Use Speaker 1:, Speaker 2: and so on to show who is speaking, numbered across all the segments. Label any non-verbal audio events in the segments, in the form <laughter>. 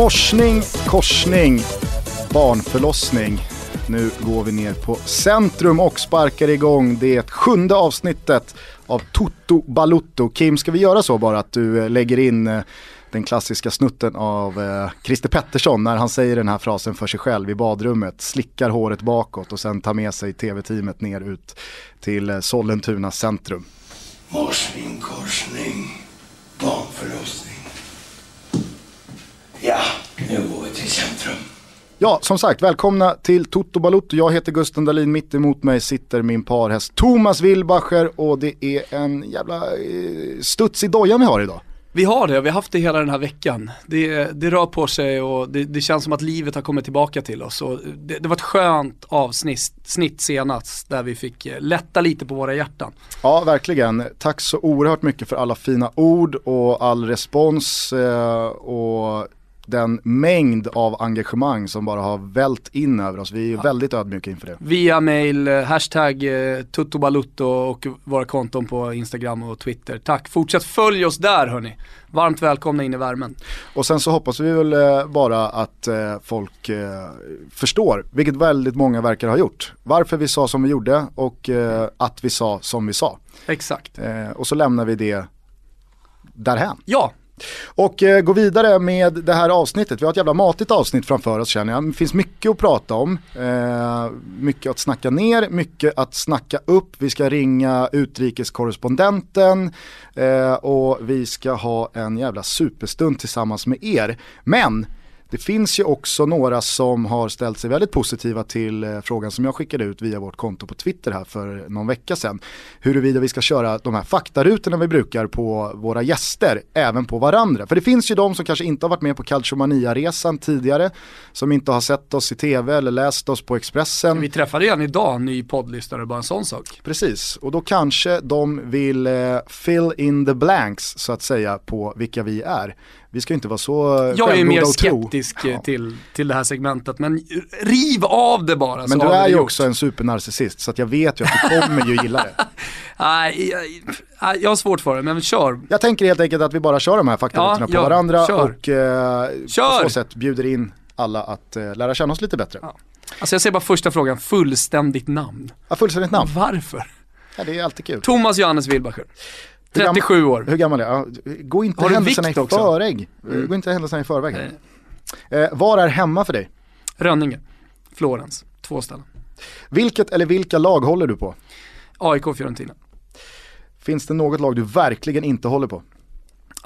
Speaker 1: Morsning, korsning, barnförlossning. Nu går vi ner på centrum och sparkar igång det sjunde avsnittet av Toto Balutto. Kim, ska vi göra så bara att du eh, lägger in eh, den klassiska snutten av eh, Christer Pettersson när han säger den här frasen för sig själv i badrummet, slickar håret bakåt och sen tar med sig tv-teamet ner ut till eh, Sollentuna centrum.
Speaker 2: Morsning, korsning, barnförlossning. Ja, nu går vi till centrum.
Speaker 1: Ja, som sagt, välkomna till Toto Balutto. Jag heter Gusten Dahlin, mitt emot mig sitter min parhäst Thomas Wilbacher och det är en jävla eh, studs i dojan vi har idag.
Speaker 3: Vi har det, vi har haft det hela den här veckan. Det, det rör på sig och det, det, känns som att livet har kommit tillbaka till oss. Och det, det var ett skönt avsnitt snitt senast där vi fick eh, lätta lite på våra hjärtan.
Speaker 1: Ja, verkligen. Tack så oerhört mycket för alla fina ord och all respons eh, och den mängd av engagemang som bara har vält in över oss. Vi är ja. väldigt ödmjuka inför det.
Speaker 3: Via mail, eh, hashtag eh, tuttobalutto och våra konton på Instagram och Twitter. Tack, fortsätt följ oss där hörni. Varmt välkomna in i värmen.
Speaker 1: Och sen så hoppas vi väl eh, bara att folk förstår, vilket väldigt många verkar ha gjort, varför vi sa som vi gjorde och att vi sa som vi sa.
Speaker 3: Exakt.
Speaker 1: Och så lämnar vi det därhän.
Speaker 3: Ja,
Speaker 1: och eh, gå vidare med det här avsnittet. Vi har ett jävla matigt avsnitt framför oss känner jag. Det finns mycket att prata om. Eh, mycket att snacka ner, mycket att snacka upp. Vi ska ringa utrikeskorrespondenten eh, och vi ska ha en jävla superstund tillsammans med er. Men det finns ju också några som har ställt sig väldigt positiva till eh, frågan som jag skickade ut via vårt konto på Twitter här för någon vecka sedan. Huruvida vi ska köra de här faktarutorna vi brukar på våra gäster, även på varandra. För det finns ju de som kanske inte har varit med på Calciomania-resan tidigare, som inte har sett oss i tv eller läst oss på Expressen.
Speaker 3: Vi träffade ju en idag, en ny poddlyssnare, bara en sån sak.
Speaker 1: Precis, och då kanske de vill eh, fill in the blanks så att säga på vilka vi är vi ska inte vara så
Speaker 3: Jag är mer skeptisk ja. till, till det här segmentet, men riv av det bara.
Speaker 1: Men du är ju gjort. också en supernarcissist, så jag vet ju att du kommer ju gilla det. <laughs>
Speaker 3: Nej, jag, jag har svårt för det, men kör.
Speaker 1: Jag tänker helt enkelt att vi bara kör de här faktarutorna ja, på varandra kör. och eh,
Speaker 3: kör.
Speaker 1: på så sätt bjuder in alla att eh, lära känna oss lite bättre. Ja.
Speaker 3: Alltså jag ser bara första frågan, fullständigt namn.
Speaker 1: Ja, fullständigt namn.
Speaker 3: Varför?
Speaker 1: Ja, det är alltid kul.
Speaker 3: Thomas Johannes Wilbacher. 37 år.
Speaker 1: Hur gammal är jag? Gå inte händelserna i förväg. Mm. Gå inte händelserna i förväg. Eh, var är hemma för dig?
Speaker 3: Rönninge, Florens, två ställen.
Speaker 1: Vilket eller vilka lag håller du på?
Speaker 3: AIK och Fiorentina.
Speaker 1: Finns det något lag du verkligen inte håller på?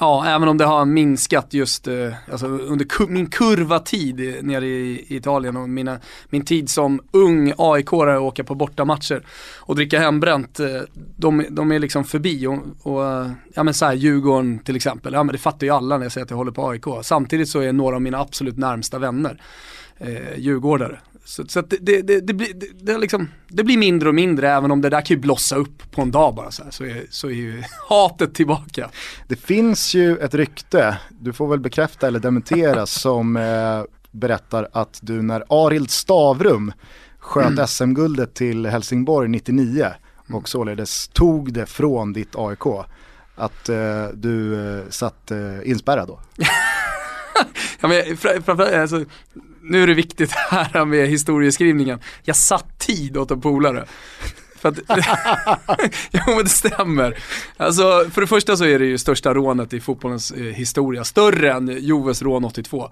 Speaker 3: Ja, även om det har minskat just eh, alltså under kur min kurva-tid nere i, Italien och mina, min tid som ung AIK-are åka på bortamatcher och dricka hembränt, eh, de, de är liksom förbi. Och, och ja men såhär Djurgården till exempel, ja men det fattar ju alla när jag säger att jag håller på AIK. Samtidigt så är några av mina absolut närmsta vänner eh, djurgårdare. Så, så det, det, det, det, blir, det, liksom, det blir mindre och mindre även om det där kan ju blossa upp på en dag bara så, här, så, är, så är ju <laughs> hatet tillbaka.
Speaker 1: Det finns ju ett rykte, du får väl bekräfta eller dementera <laughs> som eh, berättar att du när Arild Stavrum sköt mm. SM-guldet till Helsingborg 99 mm. och således tog det från ditt AIK, att eh, du eh, satt eh, inspärrad då. <laughs>
Speaker 3: ja, men, framför, alltså, nu är det viktigt <laughs> här med historieskrivningen. Jag satt tid åt en polare. För att, <laughs> jo men det stämmer. Alltså för det första så är det ju största rånet i fotbollens eh, historia. Större än Joves rån 82.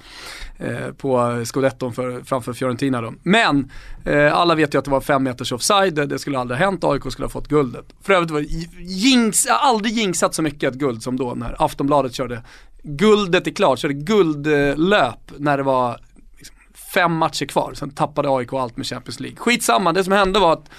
Speaker 3: Eh, på Scudetton för, framför Fiorentina då. Men eh, alla vet ju att det var fem meters offside, det, skulle aldrig ha hänt, AIK skulle ha fått guldet. För övrigt var det jinx, jag har aldrig jinxat så mycket ett guld som då när Aftonbladet körde Guldet är klart, körde guldlöp när det var fem matcher kvar, sen tappade AIK allt med Champions League. Skitsamma, det som hände var att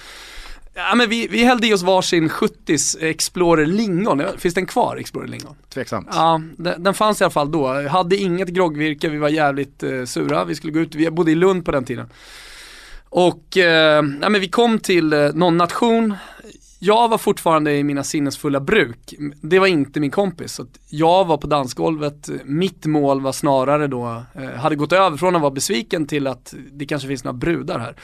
Speaker 3: Ja, men vi, vi hällde i oss varsin 70s Explorer Lingon. Finns den kvar, Explorer Lingon?
Speaker 1: Tveksamt.
Speaker 3: Ja, den, den fanns i alla fall då. Hade inget groggvirke, vi var jävligt eh, sura. Vi skulle gå ut, vi bodde i Lund på den tiden. Och eh, ja, men vi kom till eh, någon nation, jag var fortfarande i mina sinnesfulla bruk. Det var inte min kompis. Så jag var på dansgolvet, mitt mål var snarare då, eh, hade gått över från att vara besviken till att det kanske finns några brudar här.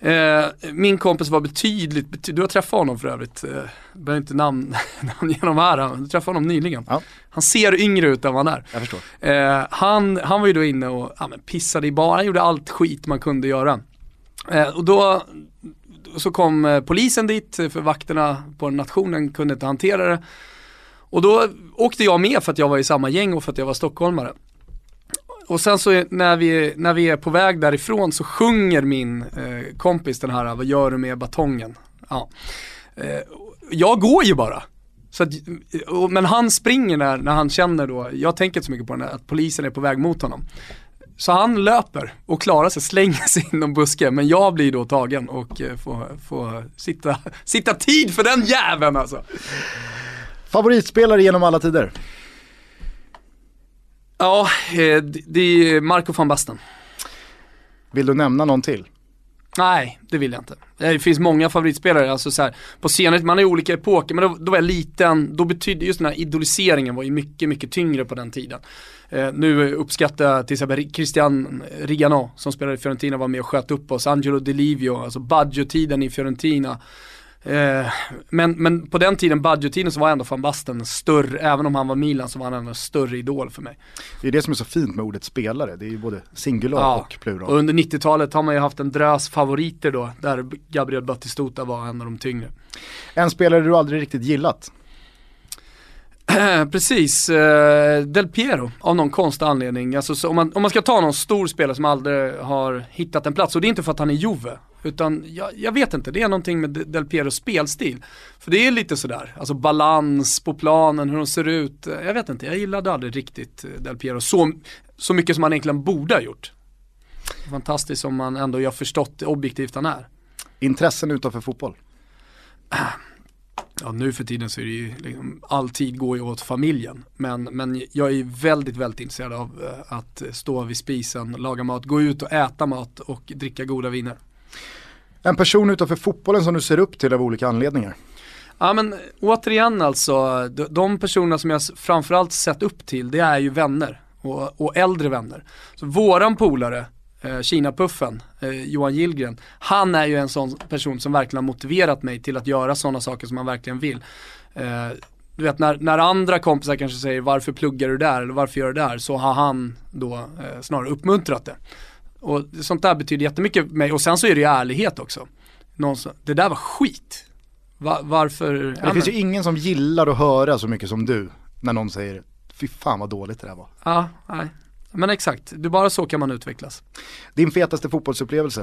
Speaker 3: Eh, min kompis var betydligt, bety du har träffat honom för övrigt, eh, behöver inte namn, <laughs> namn genom här, du träffade honom nyligen.
Speaker 1: Ja.
Speaker 3: Han ser yngre ut än vad han är.
Speaker 1: Jag förstår.
Speaker 3: Eh, han, han var ju då inne och ja, pissade i bar, han gjorde allt skit man kunde göra. Eh, och då så kom eh, polisen dit, för vakterna på nationen kunde inte hantera det. Och då åkte jag med för att jag var i samma gäng och för att jag var stockholmare. Och sen så när vi, när vi är på väg därifrån så sjunger min eh, kompis den här, vad gör du med batongen? Ja. Eh, jag går ju bara. Så att, och, men han springer när, när han känner då, jag tänker inte så mycket på den här, att polisen är på väg mot honom. Så han löper och klarar sig, slänger sig in i en buske. Men jag blir då tagen och eh, får, får sitta, <laughs> sitta tid för den jäveln alltså.
Speaker 1: Favoritspelare genom alla tider?
Speaker 3: Ja, eh, det- det är Marco van Basten.
Speaker 1: Vill du nämna någon till?
Speaker 3: Nej, det vill jag inte. Det finns många favoritspelare, alltså så här, på senare man är i olika epoker, men då, då var jag liten, då betydde just den här idoliseringen var ju mycket, mycket tyngre på den tiden. Eh, nu uppskattar jag till exempel Christian Rigano som spelade i Fiorentina var med och sköt upp oss, Angelo Di Livio, alltså Baggio-tiden i Fiorentina. Eh, men, men på den tiden, Baggio-tiden, så var ändå van Basten större, även om han var Milan så var han ändå en större idol för mig.
Speaker 1: Det är det som är så fint med ordet spelare, det är ju både singular
Speaker 3: Ja,
Speaker 1: och plural.
Speaker 3: Och under 90-talet har man ju haft en drös favoriter då, där Gabriel Batistuta var en av de tyngre.
Speaker 1: En spelare du aldrig riktigt gillat? <clears throat>
Speaker 3: Precis, eh, Del Piero av någon konstig anledning. Alltså, så om, man, om man ska ta någon stor spelare som aldrig har hittat en plats, och det är inte för att han är Juve, utan jag, jag vet inte, det är någonting med De- Del Pieros spelstil. För det är lite sådär, alltså balans på planen, hur de ser ut. Jag vet inte, jag gillade aldrig riktigt eh, Del Piero så, så mycket som han egentligen borde ha gjort. Fantastiskt som man ändå har förstått objektivt han är.
Speaker 1: Intressen utanför fotboll? <clears throat>
Speaker 3: Ja nu för tiden så är det ju, liksom, all tid går ju åt familjen. Men, men jag är väldigt, väldigt intresserad av eh, att stå vid spisen, laga mat, gå ut och äta mat och dricka goda viner.
Speaker 1: En person utanför fotbollen som du ser upp till av olika anledningar?
Speaker 3: Ja men återigen alltså, de, personerna som jag framförallt sett upp till, det är ju vänner. Och, och äldre vänner. Så våran polare, Kina-puffen, eh, Johan Gillgren, han är ju en sån person som verkligen har motiverat mig till att göra sådana saker som man verkligen vill. Eh, du vet när, när andra kompisar kanske säger varför pluggar du där eller varför gör du där så har han då eh, snarare uppmuntrat det. Och sånt där betyder jättemycket för mig och sen så är det ju ärlighet också. Någon som, det där var skit. Va, varför? Ja,
Speaker 1: det finns
Speaker 3: men-
Speaker 1: ju ingen som gillar att höra så mycket som du när någon säger fy fan vad dåligt det där var.
Speaker 3: Ja, nej. Men exakt, det bara så kan man utvecklas.
Speaker 1: Din fetaste fotbollsupplevelse?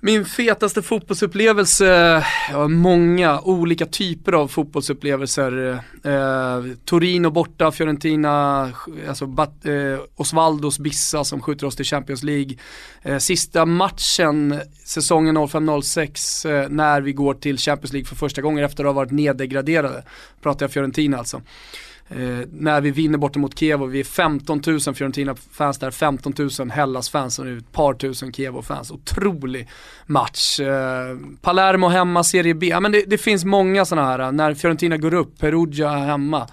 Speaker 3: Min fetaste fotbollsupplevelse, ja, många olika typer av fotbollsupplevelser. Eh, Torino borta, Fiorentina, alltså Bat, eh, Osvaldos Bissa som skjuter oss till Champions League. Eh, sista matchen säsongen 05-06 eh, när vi går till Champions League för första gången efter att ha varit neddegraderade. Pratar jag Fiorentina alltså. Eh, när vi vinner borta mot Kiev och vi är 15 000 Fiorentina-fans där, 15 000 Hellas-fans och nu ett par tusen Kiev-fans. Otrolig match. Eh, Palermo hemma, Serie B. Ja, men det, det finns många sådana här, när Fiorentina går upp, Perugia hemma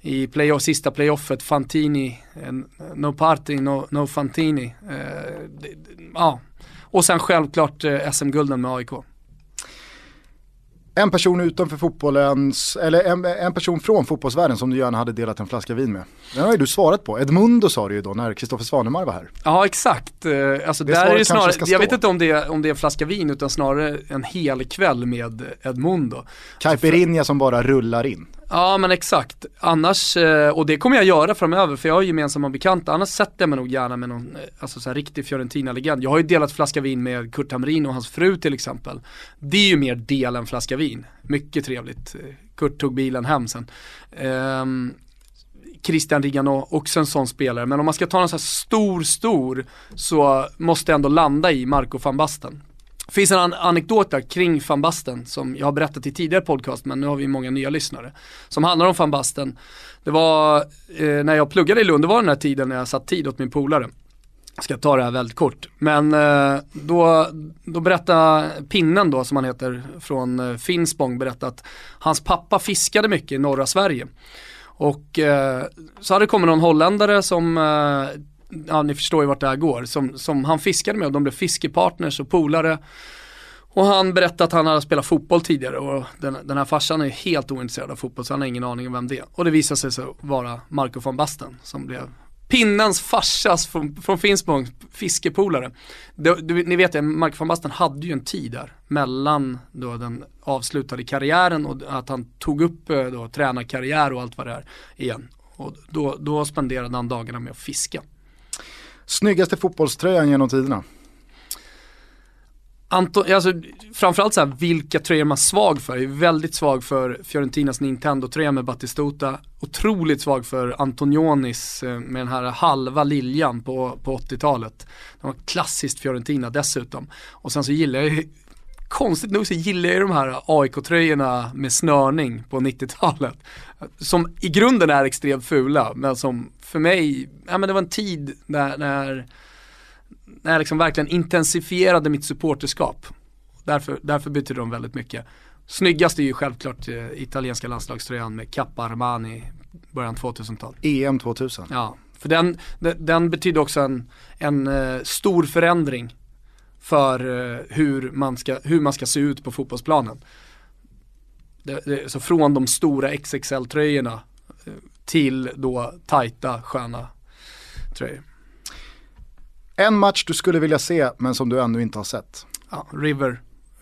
Speaker 3: i playoff, sista playoffet, Fantini, eh, no party, no, no Fantini. Eh, det, ja. Och sen självklart eh, SM-gulden med AIK.
Speaker 1: En person utanför fotbollens, eller en, en person från fotbollsvärlden som du gärna hade delat en flaska vin med. Den har ju du svarat på. Edmundo sa du ju då när Kristoffer Svanemar var här.
Speaker 3: Ja exakt, Eh, alltså
Speaker 1: Det
Speaker 3: där är det snarare, jag vet inte om det, är, om det är en flaska vin utan snarare en hel kväll med Edmundo.
Speaker 1: Caipirinha som bara rullar in.
Speaker 3: Ja men exakt, annars, eh, och det kommer jag göra framöver för jag har gemensamma bekanta, annars sätter jag mig nog gärna med någon, eh, alltså så här riktig Fiorentina-legend. Jag har ju delat flaska vin med Kurt Hamrin och hans fru till exempel. Det är ju mer del än flaska vin, mycket trevligt. Kurt tog bilen hem sen. Um, Christian Rigano, också en sån spelare. Men om man ska ta någon sån här stor, stor så måste jag ändå landa i Marco van Basten. Det finns en an- anekdot där kring van Basten som jag har berättat i tidigare podcast men nu har vi många nya lyssnare. Som handlar om van Basten. Det var eh, när jag pluggade i Lund, det var den här tiden när jag satt tid åt min polare. Jag ska ta det här väldigt kort. Men eh, då, då berättade Pinnen då som han heter från eh, Finspång berättade att hans pappa fiskade mycket i norra Sverige. Och eh, så hade det kommit någon holländare som eh, ja ni förstår ju vart det här går, som, som han fiskade med och de blev fiskepartners och polare. Och han berättade att han hade spelat fotboll tidigare och den, den här farsan är helt ointresserad av fotboll så han har ingen aning om vem det är. Och det visade sig så vara Marco von Basten som blev pinnens farsas från, från Finspång, fiskepolare. Det, du, ni vet, det, Marco von Basten hade ju en tid där mellan då den avslutade karriären och att han tog upp eh, då, tränarkarriär och allt vad det är igen. Och då, då spenderade han dagarna med att fiska.
Speaker 1: Snyggaste fotbollströjan genom tiderna?
Speaker 3: Anton, alltså, framförallt så här, vilka tröjor man är svag för. Jag är väldigt svag för Fiorentinas Nintendo-tröja med Battistuta. Otroligt svag för Antonionis eh, med den här halva liljan på, på 80-talet. Det var klassiskt Fiorentina dessutom. Och sen så gillar jag konstigt nog så gillar jag de här AIK-tröjorna med snörning på 90-talet. Som i grunden är extremt fula, men som för mig, ja men det var en tid när, när när jag liksom verkligen intensifierade mitt supporterskap. Därför, därför betyder de väldigt mycket. Snyggast är ju självklart eh, italienska landslagströjan med Kappa Armani början 2000-tal.
Speaker 1: EM 2000.
Speaker 3: Ja, för den, den, den betyder också en, en uh, stor förändring för uh, hur, man ska, hur man ska se ut på fotbollsplanen. Det, det, så från de stora XXL-tröjorna uh, till då tajta, sköna tröjor.
Speaker 1: En match du skulle vilja se men som du ännu inte har sett.
Speaker 3: Ja, River,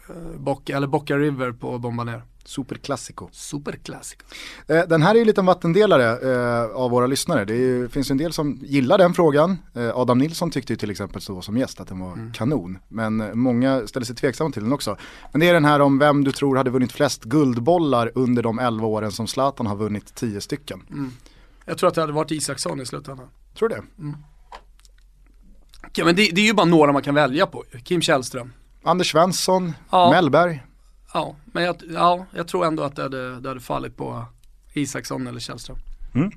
Speaker 3: eh, Boca, eller Boca River på Bomba
Speaker 1: Superklassiko.
Speaker 3: Superklassiko.
Speaker 1: Eh, den här är ju lite en vattendelare eh, av våra lyssnare. Det är, finns ju en del som gillar den frågan. Eh, Adam Nilsson tyckte ju till exempel så som gäst att den var mm. kanon. Men många ställer sig tveksamma till den också. Men det är den här om vem du tror hade vunnit flest guldbollar under de 11 åren som Zlatan har vunnit 10 stycken. Mm.
Speaker 3: Jag tror att det hade varit Isaksson i slutändan.
Speaker 1: Tror du det? Mm.
Speaker 3: Ja, men det, det, är ju bara några man kan välja på. Kim Källström.
Speaker 1: Anders Svensson, ja. Mellberg.
Speaker 3: Ja, men jag, ja, jag tror ändå att det hade, det hade fallit på Isaksson eller Källström.
Speaker 1: Mm.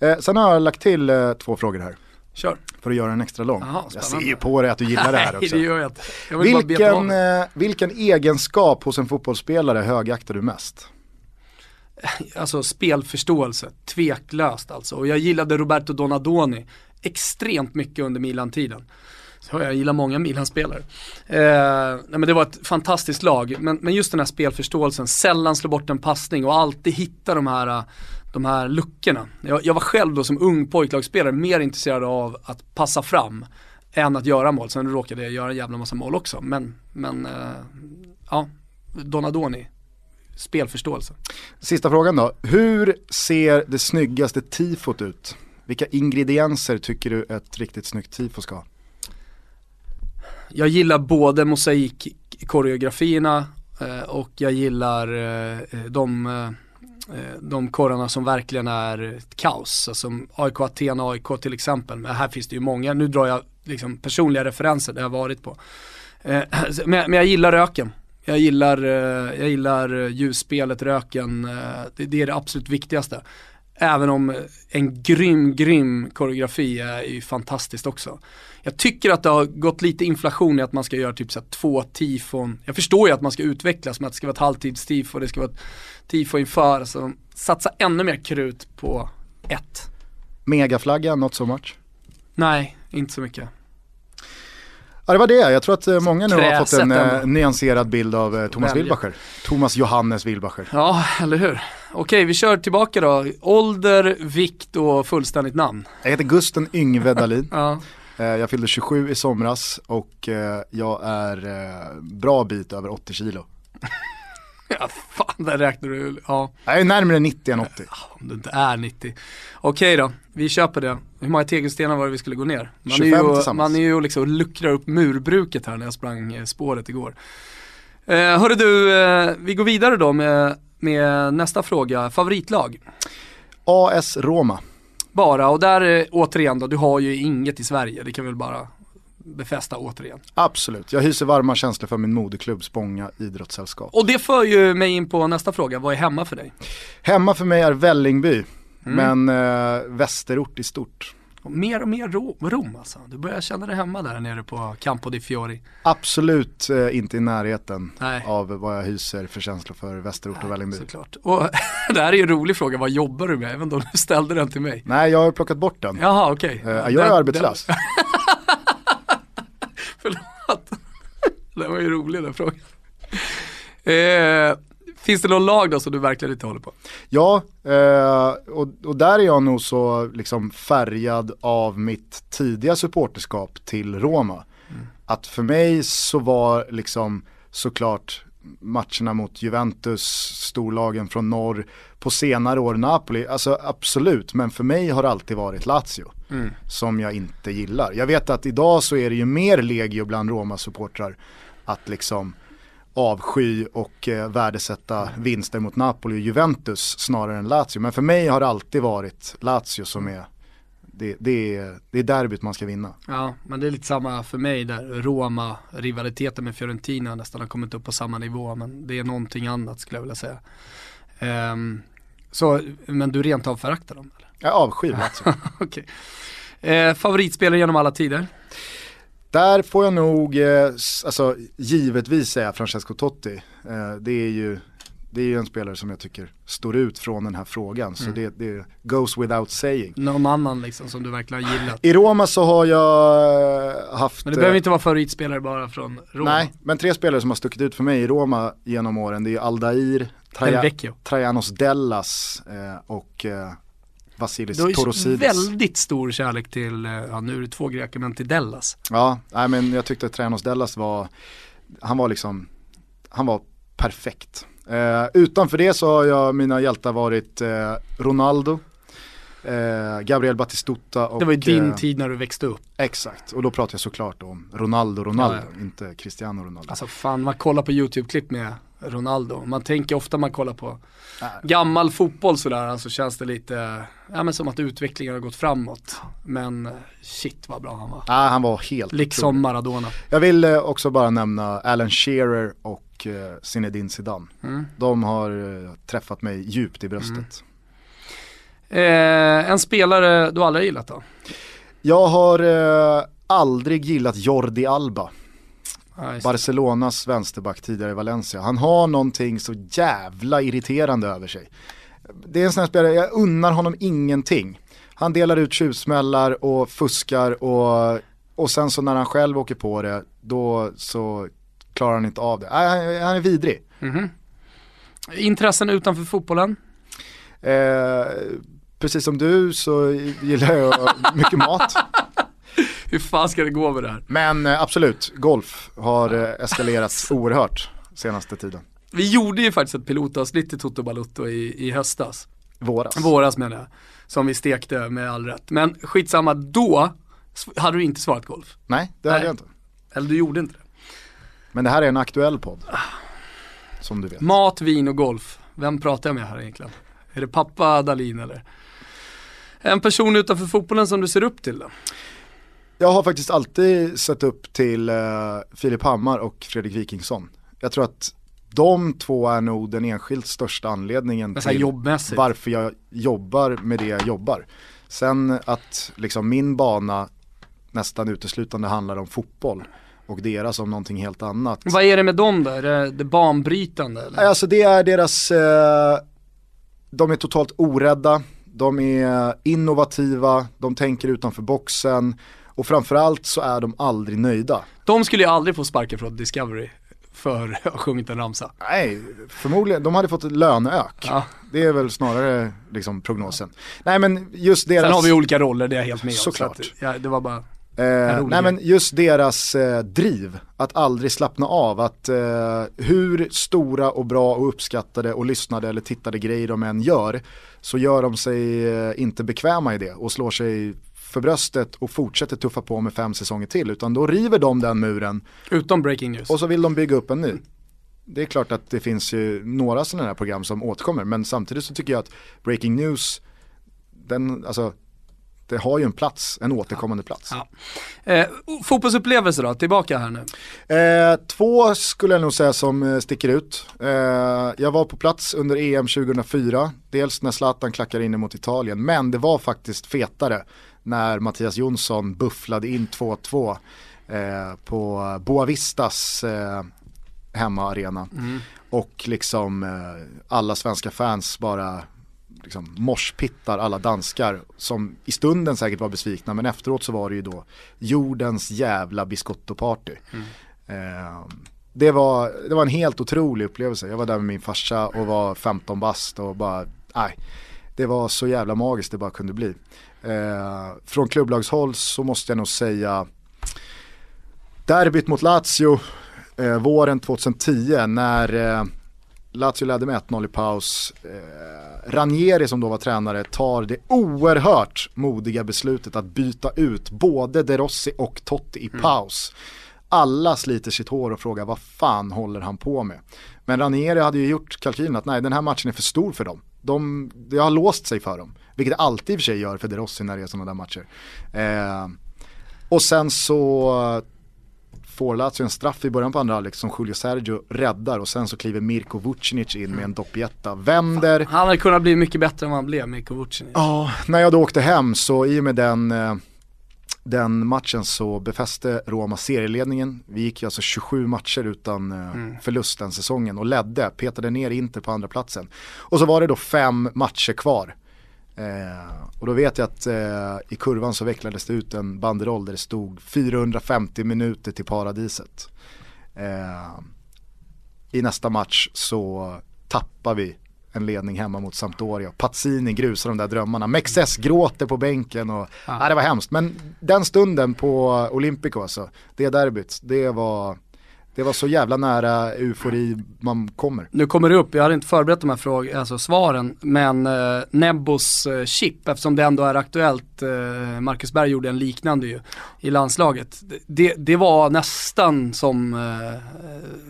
Speaker 1: Eh, sen har jag lagt till eh, två frågor här.
Speaker 3: Kör.
Speaker 1: För att göra den extra lång. Aha, jag ser ju på dig att du gillar det här <laughs> också.
Speaker 3: Nej, det gör jag inte. Jag
Speaker 1: vilken, eh, vilken egenskap hos en fotbollsspelare högaktar du mest?
Speaker 3: Alltså spelförståelse, tveklöst alltså. Och jag gillade Roberto Donadoni extremt mycket under Milan-tiden. Jag gillar många Milan-spelare. Eh, men det var ett fantastiskt lag, men, men just den här spelförståelsen, sällan slå bort en passning och alltid hitta de här, eh, de här luckorna. Jag, jag var själv då som ung pojklagsspelare mer intresserad av att passa fram än att göra mål. Sen råkade jag göra en jävla massa mål också, men, men eh, ja, Donadoni, spelförståelse.
Speaker 1: Sista frågan då, hur ser det snyggaste tifot ut? Vilka ingredienser tycker du ett riktigt snyggt tifo ska ha?
Speaker 3: Jag gillar både mosaikkoreografierna eh, och jag gillar eh, eh de, eh, eh de korrarna som verkligen är ett kaos. Alltså AIK Aten AIK till exempel. Men här finns det ju många, nu drar jag liksom personliga referenser där jag varit på. Eh, <clears throat> men jag gillar röken. Jag gillar, jag gillar ljusspelet, röken, det är det absolut viktigaste. Även om en grym, grym koreografi är ju fantastiskt också. Jag tycker att det har gått lite inflation i att man ska göra typ så två tifon. Jag förstår ju att man ska utvecklas med att det ska vara ett halvtidstifo, det ska vara ett tifo inför. Så satsa ännu mer krut på ett.
Speaker 1: Megaflagga, not so much?
Speaker 3: Nej, inte så mycket.
Speaker 1: Ja det var det, jag tror att eh, många nu har fått en eh, nyanserad bild av eh, Thomas Wilbacher. Thomas Johannes Wilbacher.
Speaker 3: Ja, eller hur. Okej, vi kör tillbaka då. Ålder, vikt och fullständigt namn.
Speaker 1: Jag heter Gusten Yngve Dahlin. <laughs> ja. Jag fyllde 27 i somras och jag är bra bit över 80 kilo. <laughs>
Speaker 3: Ja, fan där räknar du, ja.
Speaker 1: Jag är närmare 90 än 80.
Speaker 3: Om du inte är 90. Okej då, vi köper det. Hur många tegelstenar var det vi skulle gå ner?
Speaker 1: Man 25 är
Speaker 3: ju,
Speaker 1: tillsammans.
Speaker 3: Man är ju liksom luckrar upp murbruket här när jag sprang eh, spåret igår. Eh, hörru du, eh, vi går vidare då med, med nästa fråga. Favoritlag?
Speaker 1: AS Roma.
Speaker 3: Bara, och där eh, återigen då, du har ju inget i Sverige, det kan väl bara befästa återigen.
Speaker 1: Absolut, jag hyser varma känslor för min moderklubb Spånga idrottssällskap.
Speaker 3: Och det för ju mig in på nästa fråga, vad är hemma för dig?
Speaker 1: Hemma för mig är Vällingby, mm. men eh, västerort i stort.
Speaker 3: Och mer och mer Rom, Rom alltså. Du börjar känna dig hemma där nere på Campo di Fiori.
Speaker 1: Absolut eh, inte i närheten
Speaker 3: Nej.
Speaker 1: av vad jag hyser för känslor för Västerort och Vällingby.
Speaker 3: Såklart. Och <laughs> det här är ju en rolig fråga, vad jobbar du med? Även om du ställde den till mig.
Speaker 1: Nej, jag har plockat bort den.
Speaker 3: Jaha, okej.
Speaker 1: Eh, jag är
Speaker 3: Den-
Speaker 1: arbetslös.
Speaker 3: den- <laughs> Förlåt. <laughs> Det var ju rolig den frågan. Eh, finns det någon lag då som du verkligen inte håller på?
Speaker 1: Ja, eh, och, och där är jag nog så liksom färgad av mitt tidiga supporterskap till Roma. Att för mig så var liksom såklart matcherna mot Juventus, storlagen från norr, på senare år Napoli, alltså absolut, men för mig har det alltid varit Lazio som jag inte gillar. Jag vet att idag så är det ju mer legio bland Roma-supportrar att liksom avsky och eh, värdesätta vinster mot Napoli och Juventus snarare än Lazio. Men för mig har det alltid varit Lazio som är, det, det, är, det är derbyt man ska vinna.
Speaker 3: Ja, men det är lite samma för mig där. Roma, rivaliteten med Fiorentina nästan har kommit upp på samma nivå, men det är någonting annat skulle jag vilja säga. Ehm, så, men du rent av föraktar dem eller?
Speaker 1: Jag avskyr Lazio. <laughs>
Speaker 3: Okej. Eh, favoritspelare genom alla tider?
Speaker 1: Där får jag nog, eh, alltså givetvis säga Francesco Totti. Eh, det är ju det är ju en spelare som jag tycker står ut från den här frågan. Så det, det goes without saying.
Speaker 3: Någon annan liksom som du verkligen har gillat?
Speaker 1: I Roma så har jag eh, haft
Speaker 3: Men det
Speaker 1: eh,
Speaker 3: behöver inte vara favoritspelare bara från Roma.
Speaker 1: Nej, men tre spelare som har stuckit ut för mig i Roma genom åren det är Aldair, Traja. Trajanos Dellas och Vasilis
Speaker 3: Du har
Speaker 1: Torosidis.
Speaker 3: väldigt stor kärlek till, eh, ja nu är det två greker, men till Dellas.
Speaker 1: Ja, nej, men jag tyckte att Trajanos Dellas var, han var liksom, han var perfekt. Eh, utanför det så har jag, mina hjältar varit eh, Ronaldo, eh, Gabriel Batistuta och
Speaker 3: Det var ju din
Speaker 1: eh,
Speaker 3: tid när du växte upp.
Speaker 1: Exakt, och då pratar jag såklart om Ronaldo, Ronaldo,
Speaker 3: Ja, ja.
Speaker 1: inte Cristiano Ronaldo.
Speaker 3: Alltså fan, man kollar på YouTube-klipp med Ronaldo. Man tänker ofta man kollar på
Speaker 1: Nej.
Speaker 3: gammal fotboll sådär, så känns det lite, ja men som att utvecklingen har gått framåt. Men shit vad bra han var.
Speaker 1: Nej, han var helt
Speaker 3: Liksom Maradona.
Speaker 1: Jag vill eh, också bara nämna Alan Shearer och eh, Zinedine Zidane.
Speaker 3: Mm.
Speaker 1: De har eh, träffat mig djupt i bröstet.
Speaker 3: Eh, en spelare du aldrig gillat då?
Speaker 1: Jag har eh, aldrig gillat Jordi Alba,
Speaker 3: Ja.
Speaker 1: Barcelonas vänsterback tidigare i Valencia. Han har någonting så jävla irriterande över sig. Det är en sån här spelare, jag unnar honom ingenting. Han delar ut tjuvsmällar och fuskar och, och sen så när han själv åker på det, då så klarar han inte av det. Nej, han- är vidrig.
Speaker 3: Mhm. Intressen utanför fotbollen?
Speaker 1: Eh, precis som du så gillar jag mycket mat. <laughs> <laughs>
Speaker 3: Hur fan ska det gå med det här?
Speaker 1: Men eh, absolut, golf har eh, eskalerat <laughs> oerhört senaste tiden.
Speaker 3: Vi gjorde ju faktiskt ett pilotavsnitt i Toto Balutto i, i höstas.
Speaker 1: Våras.
Speaker 3: Våras menar jag. Som vi stekte med all rätt. Men skitsamma, då hade du inte svarat golf.
Speaker 1: Nej, det hade
Speaker 3: Nej.
Speaker 1: jag inte.
Speaker 3: Eller du gjorde inte det.
Speaker 1: Men det här är en aktuell podd. Som du vet.
Speaker 3: Mat, vin och golf. Vem pratar jag med här egentligen? Är det pappa Dalin eller? En person utanför fotbollen som du ser upp till då?
Speaker 1: Jag har faktiskt alltid sett upp till eh, Filip Hammar och Fredrik Wikingsson. Jag tror att de två är nog den enskilt största anledningen till varför jag jobbar med det jag jobbar. Sen att liksom min bana nästan uteslutande handlar om fotboll och deras om någonting helt annat.
Speaker 3: Vad är det med dem då? Är det, det banbrytande eller?
Speaker 1: Alltså det är deras, eh, de är totalt orädda, de är innovativa, de tänker utanför boxen och framförallt så är de aldrig nöjda.
Speaker 3: De skulle ju aldrig få sparken från Discovery för att ha sjungit en ramsa.
Speaker 1: Nej, förmodligen, de hade fått ett löneök.
Speaker 3: Ja.
Speaker 1: Det är väl snarare liksom prognosen. Nej men just deras...
Speaker 3: Sen har vi olika roller, det är jag helt med om.
Speaker 1: Såklart.
Speaker 3: Så att, ja, det var bara,
Speaker 1: Eh, nej men just deras eh, driv, att aldrig slappna av, att eh, hur stora och bra och uppskattade och lyssnade eller tittade grejer de än gör, så gör de sig eh, inte bekväma i det och slår sig för bröstet och fortsätter tuffa på med fem säsonger till, utan då river de den muren
Speaker 3: utom breaking news.
Speaker 1: och så vill de bygga upp en ny. Det är klart att det finns ju några sådana här program som återkommer, men samtidigt så tycker jag att Breaking News, den, alltså, det har ju en plats, en återkommande plats.
Speaker 3: Ja. Eh, fotbollsupplevelse då, tillbaka här nu.
Speaker 1: Eh, två skulle jag nog säga som eh, sticker ut. Eh, jag var på plats under EM 2004, dels när Zlatan klackar in mot Italien, men det var faktiskt fetare när Mattias Jonsson bufflade in 2-2 eh, på Boavistas eh, hemmaarena.
Speaker 3: Mm.
Speaker 1: Och liksom eh, alla svenska fans bara liksom morspittar alla danskar som i stunden säkert var besvikna men efteråt så var det ju då jordens jävla biscotto-party.
Speaker 3: Mm.
Speaker 1: Eh, det, var, det var en helt otrolig upplevelse. Jag var där med min farsa och var 15 bast och bara, nej, det var så jävla magiskt det bara kunde bli. Eh, från klubblagshåll så måste jag nog säga derbyt mot Lazio eh, våren 2010 när eh, Lazio ledde med 1-0 i paus. Eh, Ranieri som då var tränare tar det oerhört modiga beslutet att byta ut både De Rossi och Totti i paus. Alla sliter sitt hår och frågar vad fan håller han på med? Men Ranieri hade ju gjort kalkylen att nej den här matchen är för stor för dem. De, det har låst sig för dem. Vilket det alltid i och för sig gör för De Rossi när det är sådana där matcher. Eh, och sen så får Lazio en straff i början på andra halvlek som Julio Sergio räddar och sen så kliver Mirko Vucinic in med en doppietta, vänder.
Speaker 3: Han hade kunnat bli mycket bättre än vad han blev, Mikko Vucinic.
Speaker 1: Ja, när jag då åkte hem så i och med den, eh, den matchen så befäste Roma serieledningen. Vi gick ju alltså 27 matcher utan eh, förlust den säsongen och ledde, petade ner Inter på andra platsen. Och så var det då fem matcher kvar. Eh, och då vet jag att eh, i kurvan så vecklades det ut en banderoll där det stod 450 minuter till paradiset. Eh, I nästa match så tappar vi en ledning hemma mot Sampdoria. Pazzini grusar de där drömmarna. Mexes gråter på bänken och ja. det var hemskt. Men den stunden på Olympico alltså, det derbyt, det var det var så jävla nära eufori man kommer.
Speaker 3: Nu kommer det upp, jag hade inte förberett de här fråg alltså svaren, men eh, Nebbos eh, chip, eftersom det ändå är aktuellt, eh, Marcus Berg gjorde en liknande ju i landslaget. Det, det var nästan som, eh,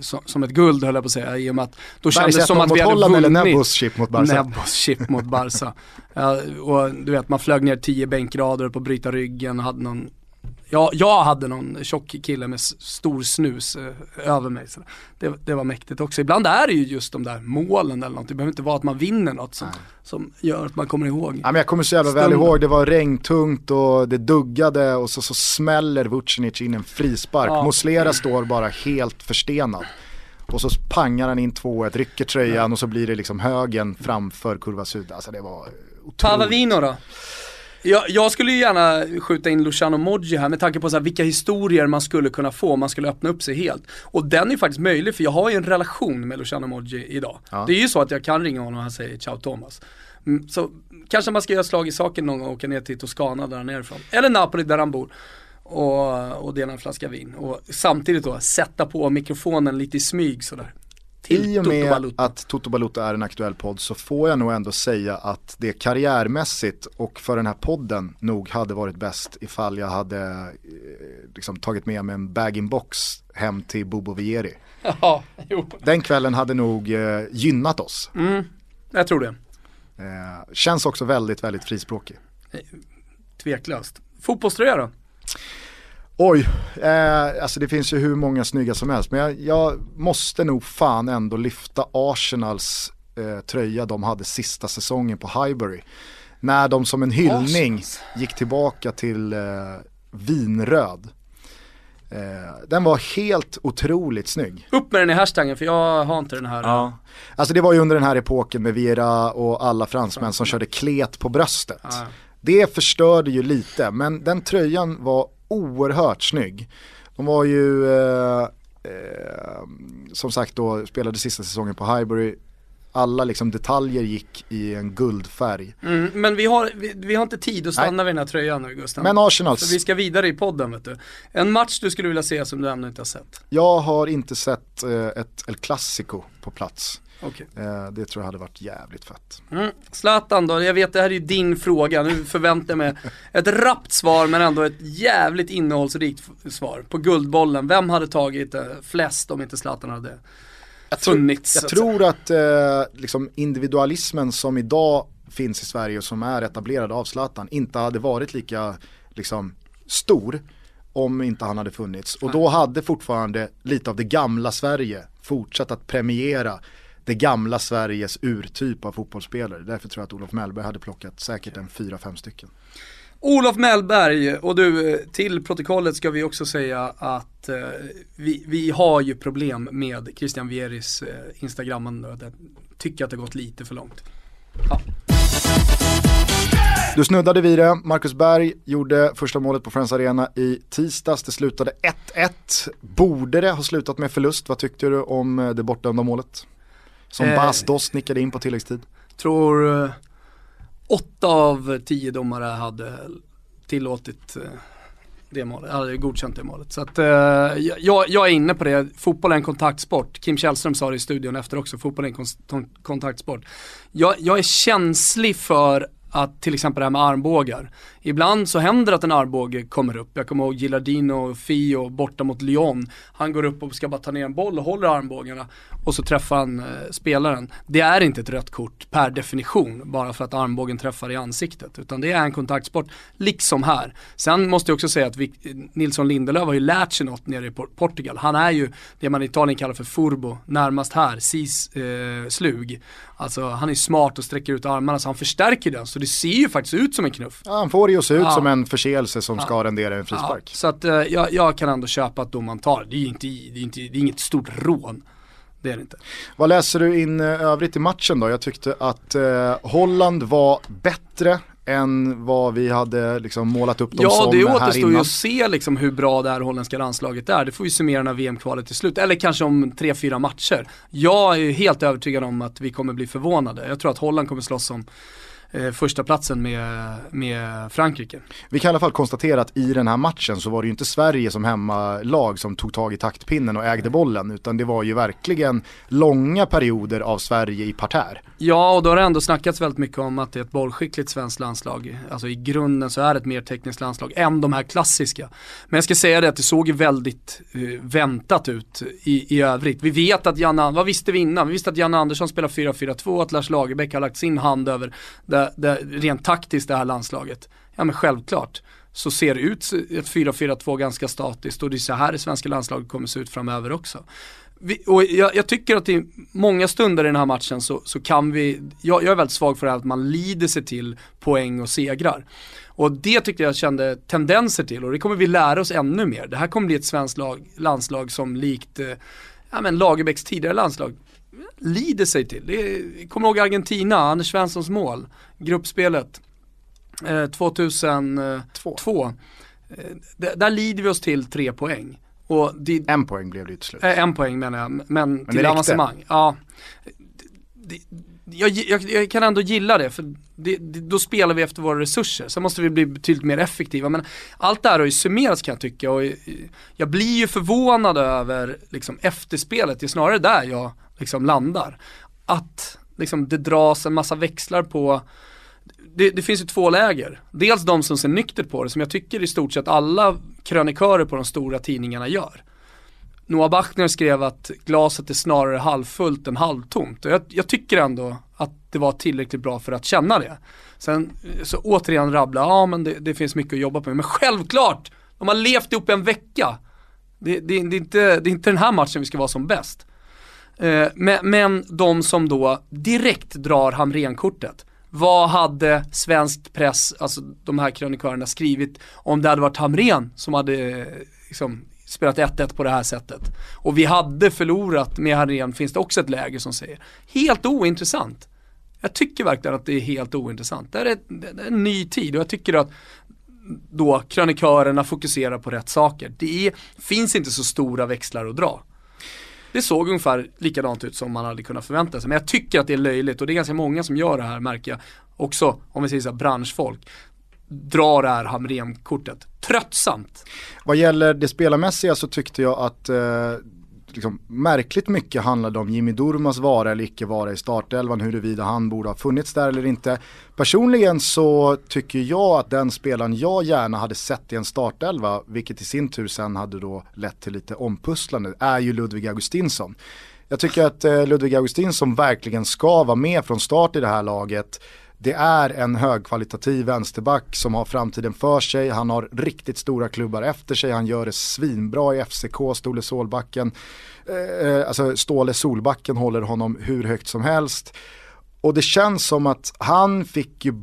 Speaker 3: som, som, ett guld höll jag på att säga, i och med att då kändes det som att vi hade
Speaker 1: Holland
Speaker 3: vunnit.
Speaker 1: eller Nebbos chip mot Barca?
Speaker 3: Nebbos chip mot Barca. <laughs> ja, och du vet, man flög ner tio bänkrader på att bryta ryggen och hade någon jag, jag hade någon tjock kille med stor snus eh, över mig. Så det, det, var mäktigt också. Ibland är det ju just de där målen eller något. Det behöver inte vara att man vinner något som, som gör att man kommer ihåg.
Speaker 1: Ja, men jag kommer så jävla väl ihåg, det var regntungt och det duggade och så, så smäller Vucinic in en frispark. Ja. Muslera står bara helt förstenad. Och så pangar han in 2-1, rycker tröjan ja. och så blir det liksom högen framför kurva syd. Alltså det var otroligt.
Speaker 3: Pavavino då? Jag, jag, skulle ju gärna skjuta in Luciano Moggi här med tanke på så här, vilka historier man skulle kunna få om man skulle öppna upp sig helt. Och den är faktiskt möjlig för jag har ju en relation med Luciano Moggi idag. Ja. Det är ju så att jag kan ringa honom och han säger ciao Thomas. Mm, så kanske man ska göra slag i saken någon gång och åka ner till Toscana där nerifrån. Eller Napoli där han bor. Och, och dela en flaska vin. Och samtidigt då sätta på mikrofonen lite i smyg sådär.
Speaker 1: I och med Toto att Toto Balutta är en aktuell podd så får jag nog ändå säga att det karriärmässigt och för den här podden nog hade varit bäst ifall jag hade eh, liksom, tagit med mig en bag-in-box hem till Bobo Vieri. <laughs>
Speaker 3: Ja.
Speaker 1: Den kvällen hade nog eh, gynnat oss.
Speaker 3: Mm, jag tror det.
Speaker 1: Eh, känns också väldigt, väldigt frispråkig.
Speaker 3: Eh, tveklöst. Fotbollströja då?
Speaker 1: Oj, eh, alltså det finns ju hur många snygga som helst. Men jag, jag måste nog fan ändå lyfta Arsenals eh, tröja de hade sista säsongen på Highbury. När de som en hyllning Arsenals. gick tillbaka till eh, vinröd. Eh, den var helt otroligt snygg.
Speaker 3: Upp med den i hashtaggen för jag har inte den här.
Speaker 1: Ja. Alltså det var ju under den här epoken med Vera och alla fransmän som körde klet på bröstet. Ja. Det förstörde ju lite, men den tröjan var oerhört snygg. De var ju, eh, eh, som sagt då, spelade sista säsongen på Highbury. Alla liksom detaljer gick i en guldfärg.
Speaker 3: Mm, men vi har, vi, vi, har inte tid att stanna Nej. vid den här tröjan nu Gustav.
Speaker 1: Men Arsenals.
Speaker 3: För vi ska vidare i podden vet du. En match du skulle vilja se som du ännu inte har sett?
Speaker 1: Jag har inte sett eh, ett El Clasico på plats.
Speaker 3: Okay.
Speaker 1: Eh, det tror jag hade varit jävligt fett.
Speaker 3: Mm. Zlatan då, jag vet det här är ju din fråga, nu förväntar jag mig ett rappt svar men ändå ett jävligt innehållsrikt svar. På Guldbollen, vem hade tagit eh, flest om inte Zlatan hade jag funnits?
Speaker 1: jag tror att eh, liksom individualismen som idag finns i Sverige och som är etablerad av Zlatan inte hade varit lika liksom, stor om inte han hade funnits. Och då hade fortfarande lite av det gamla Sverige fortsatt att premiera det gamla Sveriges urtyp av fotbollsspelare. Därför tror jag att Olof Mellberg hade plockat säkert en fyra, fem stycken.
Speaker 3: Olof Mellberg, och du, till protokollet ska vi också säga att eh, vi, vi har ju problem med Christian Vieris eh, Instagramman. Jag tycker att det har gått lite för långt. Ja.
Speaker 1: Du snuddade vid det, Marcus Berg gjorde första målet på Friends Arena i tisdags, det slutade 1-1. Borde det ha slutat med förlust? Vad tyckte du om eh, det bortdömda målet? Som eh, Bas Doss nickade in på tilläggstid.
Speaker 3: Tror eh, åtta av tio domare hade tillåtit eh, det målet, hade godkänt det målet. Så att, eh, jag, jag, är inne på det, fotboll är en kontaktsport. Kim Källström sa det i studion efter också, fotboll är en kontaktsport. Jag, jag är känslig för att till exempel det här med armbågar. Ibland så händer att en armbåge kommer upp. Jag kommer ihåg Gilardino Fio borta mot Lyon. Han går upp och ska bara ta ner en boll och håller armbågarna och så träffar han eh, spelaren. Det är inte ett rött kort per definition bara för att armbågen träffar i ansiktet. Utan det är en kontaktsport, liksom här. Sen måste jag också säga att vi, Nilsson Lindelöf har ju lärt sig något nere i Portugal. Han är ju det man i Italien kallar för furbo, närmast här, sis eh, slug. Alltså han är smart och sträcker ut armarna så han förstärker den. Så det ser ju faktiskt ut som en knuff.
Speaker 1: Ja, han får det ju se ut ja. som en förseelse som ja. ska rendera en frispark.
Speaker 3: Så att eh, jag, jag, kan ändå köpa att domaren tar det. är inte, det är inte, det är inget stort rån. Det är det inte.
Speaker 1: Vad läser du in eh, övrigt i matchen då? Jag tyckte att eh, Holland var bättre än vad vi hade liksom målat upp dem
Speaker 3: ja,
Speaker 1: som
Speaker 3: här innan. Ja, det återstår ju att se liksom hur bra det här holländska landslaget är. Det får vi summera när VM-kvalet till slut, eller kanske om tre, fyra matcher. Jag är helt övertygad om att vi kommer bli förvånade. Jag tror att Holland kommer slåss om eh, första platsen med, med Frankrike.
Speaker 1: Vi kan i alla fall konstatera att i den här matchen så var det ju inte Sverige som hemmalag som tog tag i taktpinnen och ägde bollen utan det var ju verkligen långa perioder av Sverige i parterre.
Speaker 3: Ja, och då har det ändå snackats väldigt mycket om att det är ett bollskickligt svenskt landslag. Alltså i grunden så är det ett mer tekniskt landslag än de här klassiska. Men jag ska säga det att det såg ju väldigt uh, väntat ut i, i övrigt. Vi vet att Janne, vad visste vi innan? Vi visste att Janne Andersson spelar 4-4-2, att Lars Lagerbäck har lagt sin hand över det, det, rent taktiskt det här landslaget. Ja men självklart så ser det ut ett 4-4-2 ganska statiskt och det är så här det svenska landslaget kommer se ut framöver också vi, och jag, jag, tycker att i många stunder i den här matchen så, så kan vi, jag, jag, är väldigt svag för det här att man lider sig till poäng och segrar. Och det tyckte jag kände tendenser till och det kommer vi lära oss ännu mer. Det här kommer bli ett svenskt lag, landslag som likt eh, ja, men Lagerbäcks tidigare landslag lider sig till. Det kommer ihåg Argentina, Anders Svenssons mål, gruppspelet eh, 2002. Eh, där lider vi oss till tre poäng.
Speaker 1: Och det, en poäng blev det till slut.
Speaker 3: Eh, en poäng menar jag, men, men till avancemang. Ja. Det, jag, jag, jag, kan ändå gilla det, för det, då spelar vi efter våra resurser. Sen måste vi bli betydligt mer effektiva. Men allt det här har ju summerats kan jag tycka och jag blir ju förvånad över liksom, efterspelet. Det är snarare där jag liksom, landar. Att liksom, det dras en massa växlar på det, det, finns ju två läger. Dels de som ser nyktert på det, som jag tycker i stort sett alla krönikörer på de stora tidningarna gör. Noah Bachner skrev att glaset är snarare halvfullt än halvtomt. Och jag, jag, tycker ändå att det var tillräckligt bra för att känna det. Sen så återigen rabbla, ja men det, det finns mycket att jobba på. Men självklart, de har levt ihop en vecka. Det, det, det, är inte, det är inte den här matchen vi ska vara som bäst. Eh, men, men de som då direkt drar Hamrén-kortet. Vad hade svensk press, alltså de här krönikörerna skrivit om det hade varit Hamrén som hade eh, liksom, spelat 1-1 på det här sättet. Och vi hade förlorat med Hamrén finns det också ett läge som säger. Helt ointressant. Jag tycker verkligen att det är helt ointressant. Det är, ett, det är en ny tid och jag tycker att då krönikörerna fokuserar på rätt saker. Det är, finns inte så stora växlar att dra. Det såg ungefär likadant ut som man hade kunnat förvänta sig. Men jag tycker att det är löjligt och det är ganska många som gör det här märker jag. Också, om vi säger så här, branschfolk drar det här Hamrén-kortet. Tröttsamt.
Speaker 1: Vad gäller det spelarmässiga så tyckte jag att eh, liksom, märkligt mycket handlade om Jimmy Durmas vara eller icke vara i startelvan, huruvida han borde ha funnits där eller inte. Personligen så tycker jag att den spelaren jag gärna hade sett i en startelva, vilket i sin tur sen hade då lett till lite ompusslande, är ju Ludvig Augustinsson. Jag tycker att eh, Ludvig Augustinsson verkligen ska vara med från start i det här laget det är en högkvalitativ vänsterback som har framtiden för sig. Han har riktigt stora klubbar efter sig. Han gör det svinbra i FCK, Ståle Solbacken. Eh, eh, alltså Ståle Solbacken håller honom hur högt som helst. Och det känns som att han fick ju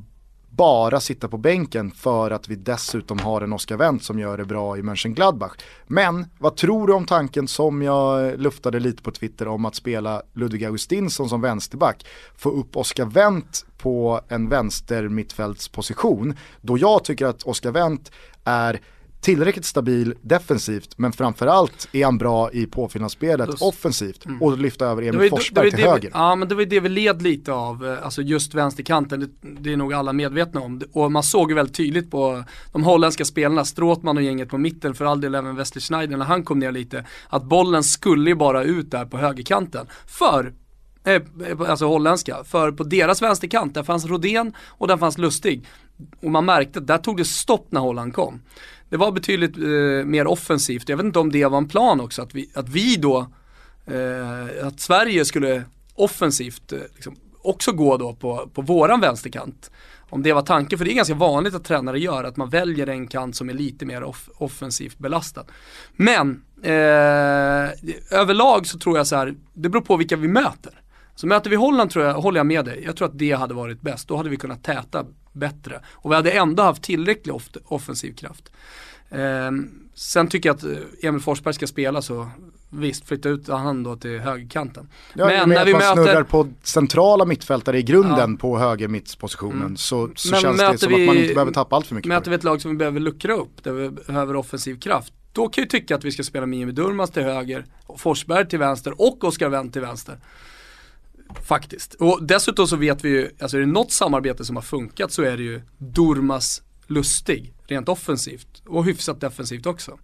Speaker 1: bara sitta på bänken för att vi dessutom har en Oscar Wendt som gör det bra i Mönchengladbach. Men vad tror du om tanken som jag luftade lite på Twitter om att spela Ludvig Augustinsson som vänsterback, få upp Oscar Wendt på en vänster mittfältsposition, då jag tycker att Oscar Wendt är tillräckligt stabil defensivt men framförallt är han bra i påfyllnadsspelet
Speaker 3: Plus.
Speaker 1: offensivt
Speaker 3: Mm.
Speaker 1: och lyfta över
Speaker 3: Det
Speaker 1: Emil Forsberg
Speaker 3: det
Speaker 1: till
Speaker 3: ju
Speaker 1: höger.
Speaker 3: det, Ja men det var ju det vi led lite av, eh, alltså just vänsterkanten, det, det är nog alla medvetna om. Och man såg ju väldigt tydligt på de holländska spelarna, Stråtman och gänget på mitten, för all del även Wesley Schneider när han kom ner lite, att bollen skulle ju bara ut där på högerkanten. För eh, alltså holländska, för på deras vänsterkant, där fanns Rodén och där fanns Lustig. Och man märkte att där tog det stopp när Holland kom. Det var betydligt eh, mer offensivt, jag vet inte om det var en plan också, att vi, att vi då eh, att Sverige skulle offensivt eh, liksom, också gå då på, på våran vänsterkant. Om det var tanken, för det är ganska vanligt att tränare gör, att man väljer en kant som är lite mer off offensivt belastad. Men eh, överlag så tror jag så här, det beror på vilka vi möter. Så möter vi Holland tror jag, håller jag med dig, jag tror att det hade varit bäst. Då hade vi kunnat täta bättre. Och vi hade ändå haft tillräcklig off offensiv kraft. Ehm, sen tycker jag att eh, Emil Forsberg ska spela så visst, flytta ut han då till högerkanten.
Speaker 1: Ja,
Speaker 3: men när vi
Speaker 1: man snurrar
Speaker 3: möter,
Speaker 1: på centrala mittfältare i grunden
Speaker 3: Ja.
Speaker 1: på höger mittpositionen
Speaker 3: Mm.
Speaker 1: så, så
Speaker 3: Men
Speaker 1: känns det som att man inte behöver tappa allt för mycket.
Speaker 3: möter vi ett lag som vi behöver luckra upp, där vi behöver offensiv kraft. Då kan jag tycka att vi ska spela med Jimmy Durmaz till höger, Forsberg till vänster och Oskar Wendt till vänster. Faktiskt. Och dessutom så vet vi ju, alltså är det något samarbete som har funkat så är det ju Durmaz Lustig, rent offensivt och hyfsat defensivt också.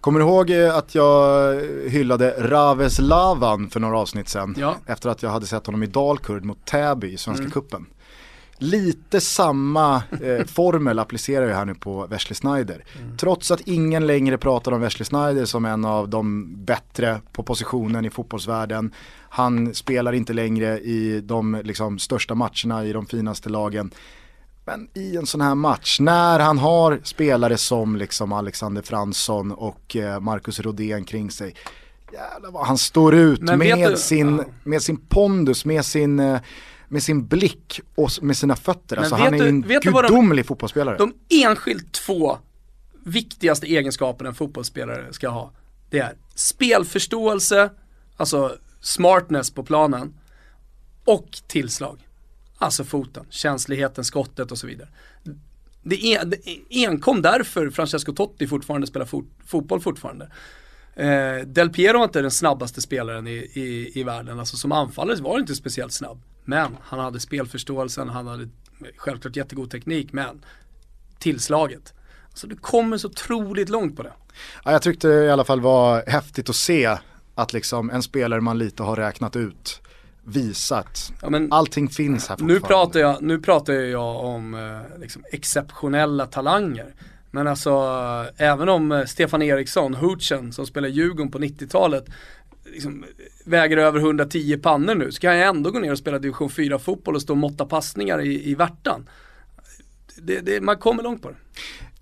Speaker 1: Kommer du ihåg eh, att jag hyllade Raves Lavan för några avsnitt sedan?
Speaker 3: Ja.
Speaker 1: Efter att jag hade sett honom i Dalkurd mot Täby i Svenska
Speaker 3: Mm.
Speaker 1: Cupen. Lite samma eh, formel applicerar jag här nu på Wesley Snyder.
Speaker 3: Mm.
Speaker 1: Trots att ingen längre pratar om Wesley Snyder som en av de bättre på positionen i fotbollsvärlden. Han spelar inte längre i de liksom, största matcherna i de finaste lagen. Men i en sån här match, när han har spelare som liksom Alexander Fransson och eh, Marcus Rodén kring sig. Jävlar vad han står ut
Speaker 3: Men
Speaker 1: med,
Speaker 3: du-
Speaker 1: sin,
Speaker 3: ja.
Speaker 1: med sin pondus, med sin, eh, med sin blick och med sina fötter.
Speaker 3: Men
Speaker 1: Alltså han är
Speaker 3: du-
Speaker 1: en
Speaker 3: vad de-
Speaker 1: gudomlig fotbollsspelare.
Speaker 3: De enskilt två viktigaste egenskaperna en fotbollsspelare ska ha, det är spelförståelse, alltså smartness på planen och tillslag. Alltså foten, känsligheten, skottet och så vidare. Det är, det är enkom därför Francesco Totti fortfarande spelar fot, fotboll fortfarande. Eh, Del Piero var inte den snabbaste spelaren i, i, i världen, alltså som anfallare var han inte speciellt snabb. Men han hade spelförståelsen, han hade självklart jättegod teknik, men tillslaget. Alltså du kommer så otroligt långt på det.
Speaker 1: Ja, jag tyckte det i alla fall var häftigt att se att liksom en spelare man lite har räknat ut visat.
Speaker 3: Ja, men
Speaker 1: Allting finns här
Speaker 3: nu,
Speaker 1: fortfarande.
Speaker 3: pratar jag, nu pratar jag om eh, liksom, exceptionella talanger. Men alltså, även om eh, Stefan Eriksson, Hoochen, som spelar Djurgården på 90-talet, liksom, väger över 110 pannor nu, så kan jag ändå gå ner och spela division 4 fotboll och stå och måtta passningar i, i värtan. Det, det, man kommer långt på det.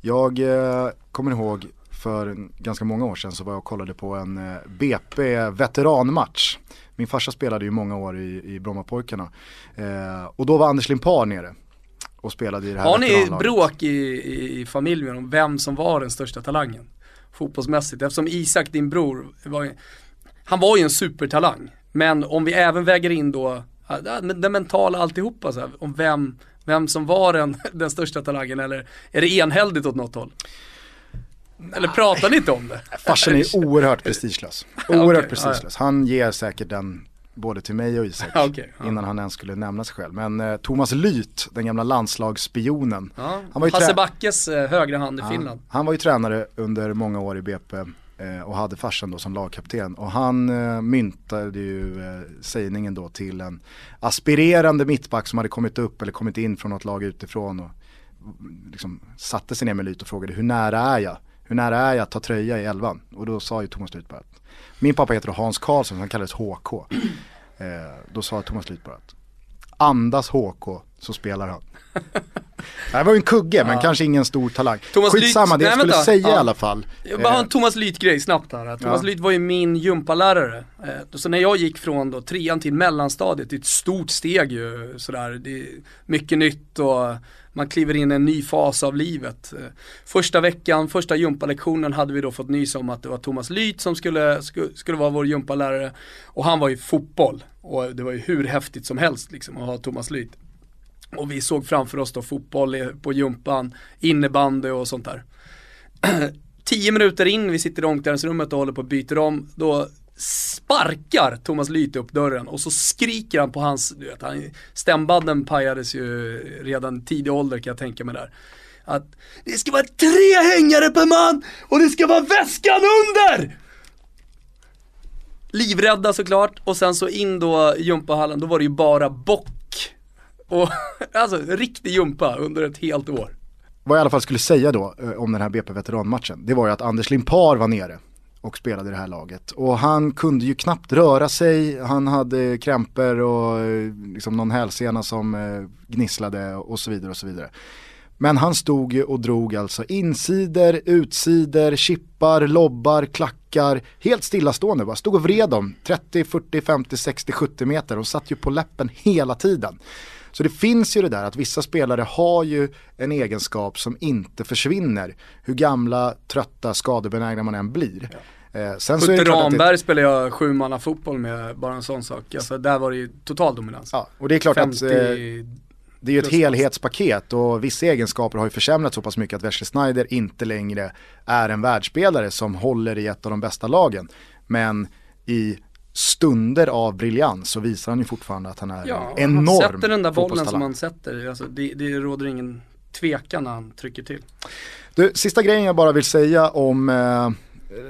Speaker 1: Jag eh, kommer ihåg för ganska många år sedan så var jag och kollade på en eh, BP veteranmatch. Min farsa spelade ju många år i, i Brommapojkarna. Eh, och då var Anders Limpar nere och spelade i det här
Speaker 3: Har ni bråk i, i, i familjen om vem som var den största talangen? Fotbollsmässigt, eftersom Isak, din bror, var han var ju en supertalang. Men om vi även väger in då det mentala alltihopa, så här, om vem, vem som var den, <laughs> den största talangen eller är det enhälligt åt något håll? Eller pratar ni inte om det?
Speaker 1: Farsan är <laughs> oerhört prestigelös. Oerhört
Speaker 3: ja,
Speaker 1: prestigelös. Han ger säkert den både till mig och Isak
Speaker 3: Okej, ja.
Speaker 1: innan han ens skulle nämna sig själv. Men eh, Thomas Lyth, den gamla landslagsspionen,
Speaker 3: Ja.
Speaker 1: Han var ju
Speaker 3: Hasse Backes eh, högra hand i Finland.
Speaker 1: Han var ju tränare under många år i BP eh, och hade farsan då som lagkapten. Och han eh, myntade ju eh, sägningen då till en aspirerande mittback som hade kommit upp eller kommit in från något lag utifrån och mm, liksom satte sig ner med Lyth och frågade hur nära är jag? Hur nära är jag att ta tröja i elvan? Och då sa ju Thomas Lyth bara att min pappa heter Hans Karlsson, han kallades HK. <clears throat> Eh, då sa Thomas Lyth bara att andas HK så spelar han. <laughs> Det här var ju en kugge, men kanske ingen stor talang.
Speaker 3: Thomas
Speaker 1: Skitsamma,
Speaker 3: Lyth-
Speaker 1: det jag skulle
Speaker 3: vänta.
Speaker 1: säga i
Speaker 3: Ja.
Speaker 1: alla fall.
Speaker 3: Jag bara har
Speaker 1: Eh,
Speaker 3: en Thomas Lyth-grej snabbt här. Thomas
Speaker 1: Ja.
Speaker 3: Lyth var ju min gympalärare. Eh, Så när jag gick från då trean till mellanstadiet, det är ett stort steg ju sådär. Det är mycket nytt och man kliver in i en ny fas av livet. Eh, första veckan, första gympalektionen hade vi då fått nys om att det var Thomas Lyth som skulle, skulle, skulle vara vår gympalärare. Och han var ju fotboll. Och det var ju hur häftigt som helst liksom att ha Thomas Lyth. Och vi såg framför oss då fotboll på gympan, innebandy och sånt där. <clears throat> Tio minuter in, vi sitter i omklädningsrummet och håller på att byta om, då sparkar Thomas Lyth upp dörren och så skriker han på hans, du vet, han, stämbanden pajades ju redan tidig ålder kan jag tänka mig där. Att det ska vara tre hängare per man och det ska vara väskan under! Livrädda såklart och sen så in då i gympahallen, då var det ju bara bock. Och <laughs> alltså riktig gympa under ett helt år.
Speaker 1: Vad jag i alla fall skulle säga då eh, om den här BP veteranmatchen, det var ju att Anders Limpar var nere och spelade i det här laget. Och han kunde ju knappt röra sig, han hade krämpor och eh, liksom någon hälsena som eh, gnisslade och så vidare och så vidare. Men han stod ju och drog alltså insider, utsider, chippar, lobbar, klackar, helt stillastående bara. Stod och vred dem 30, 40, 50, 60, 70 meter och satt ju på läppen hela tiden. Så det finns ju det där att vissa spelare har ju en egenskap som inte försvinner. Hur gamla, trötta, skadebenägna man än blir. Eh, sen
Speaker 3: Putte
Speaker 1: att det,
Speaker 3: Ramberg spelade jag sju manna fotboll med, bara en sån sak. Alltså där var det ju total dominans.
Speaker 1: ja, och det är klart
Speaker 3: 50,
Speaker 1: att eh, det är ju ett helhetspaket och vissa egenskaper har ju försämrats så pass mycket att Wesley Sneijder inte längre är en världsspelare som håller i ett av de bästa lagen. Men i stunder av briljans så visar han ju fortfarande att han är
Speaker 3: ja,
Speaker 1: en enorm
Speaker 3: han sätter den där bollen som han sätter. Alltså, det, det råder ingen tvekan när han trycker till.
Speaker 1: Du, sista grejen jag bara vill säga om eh,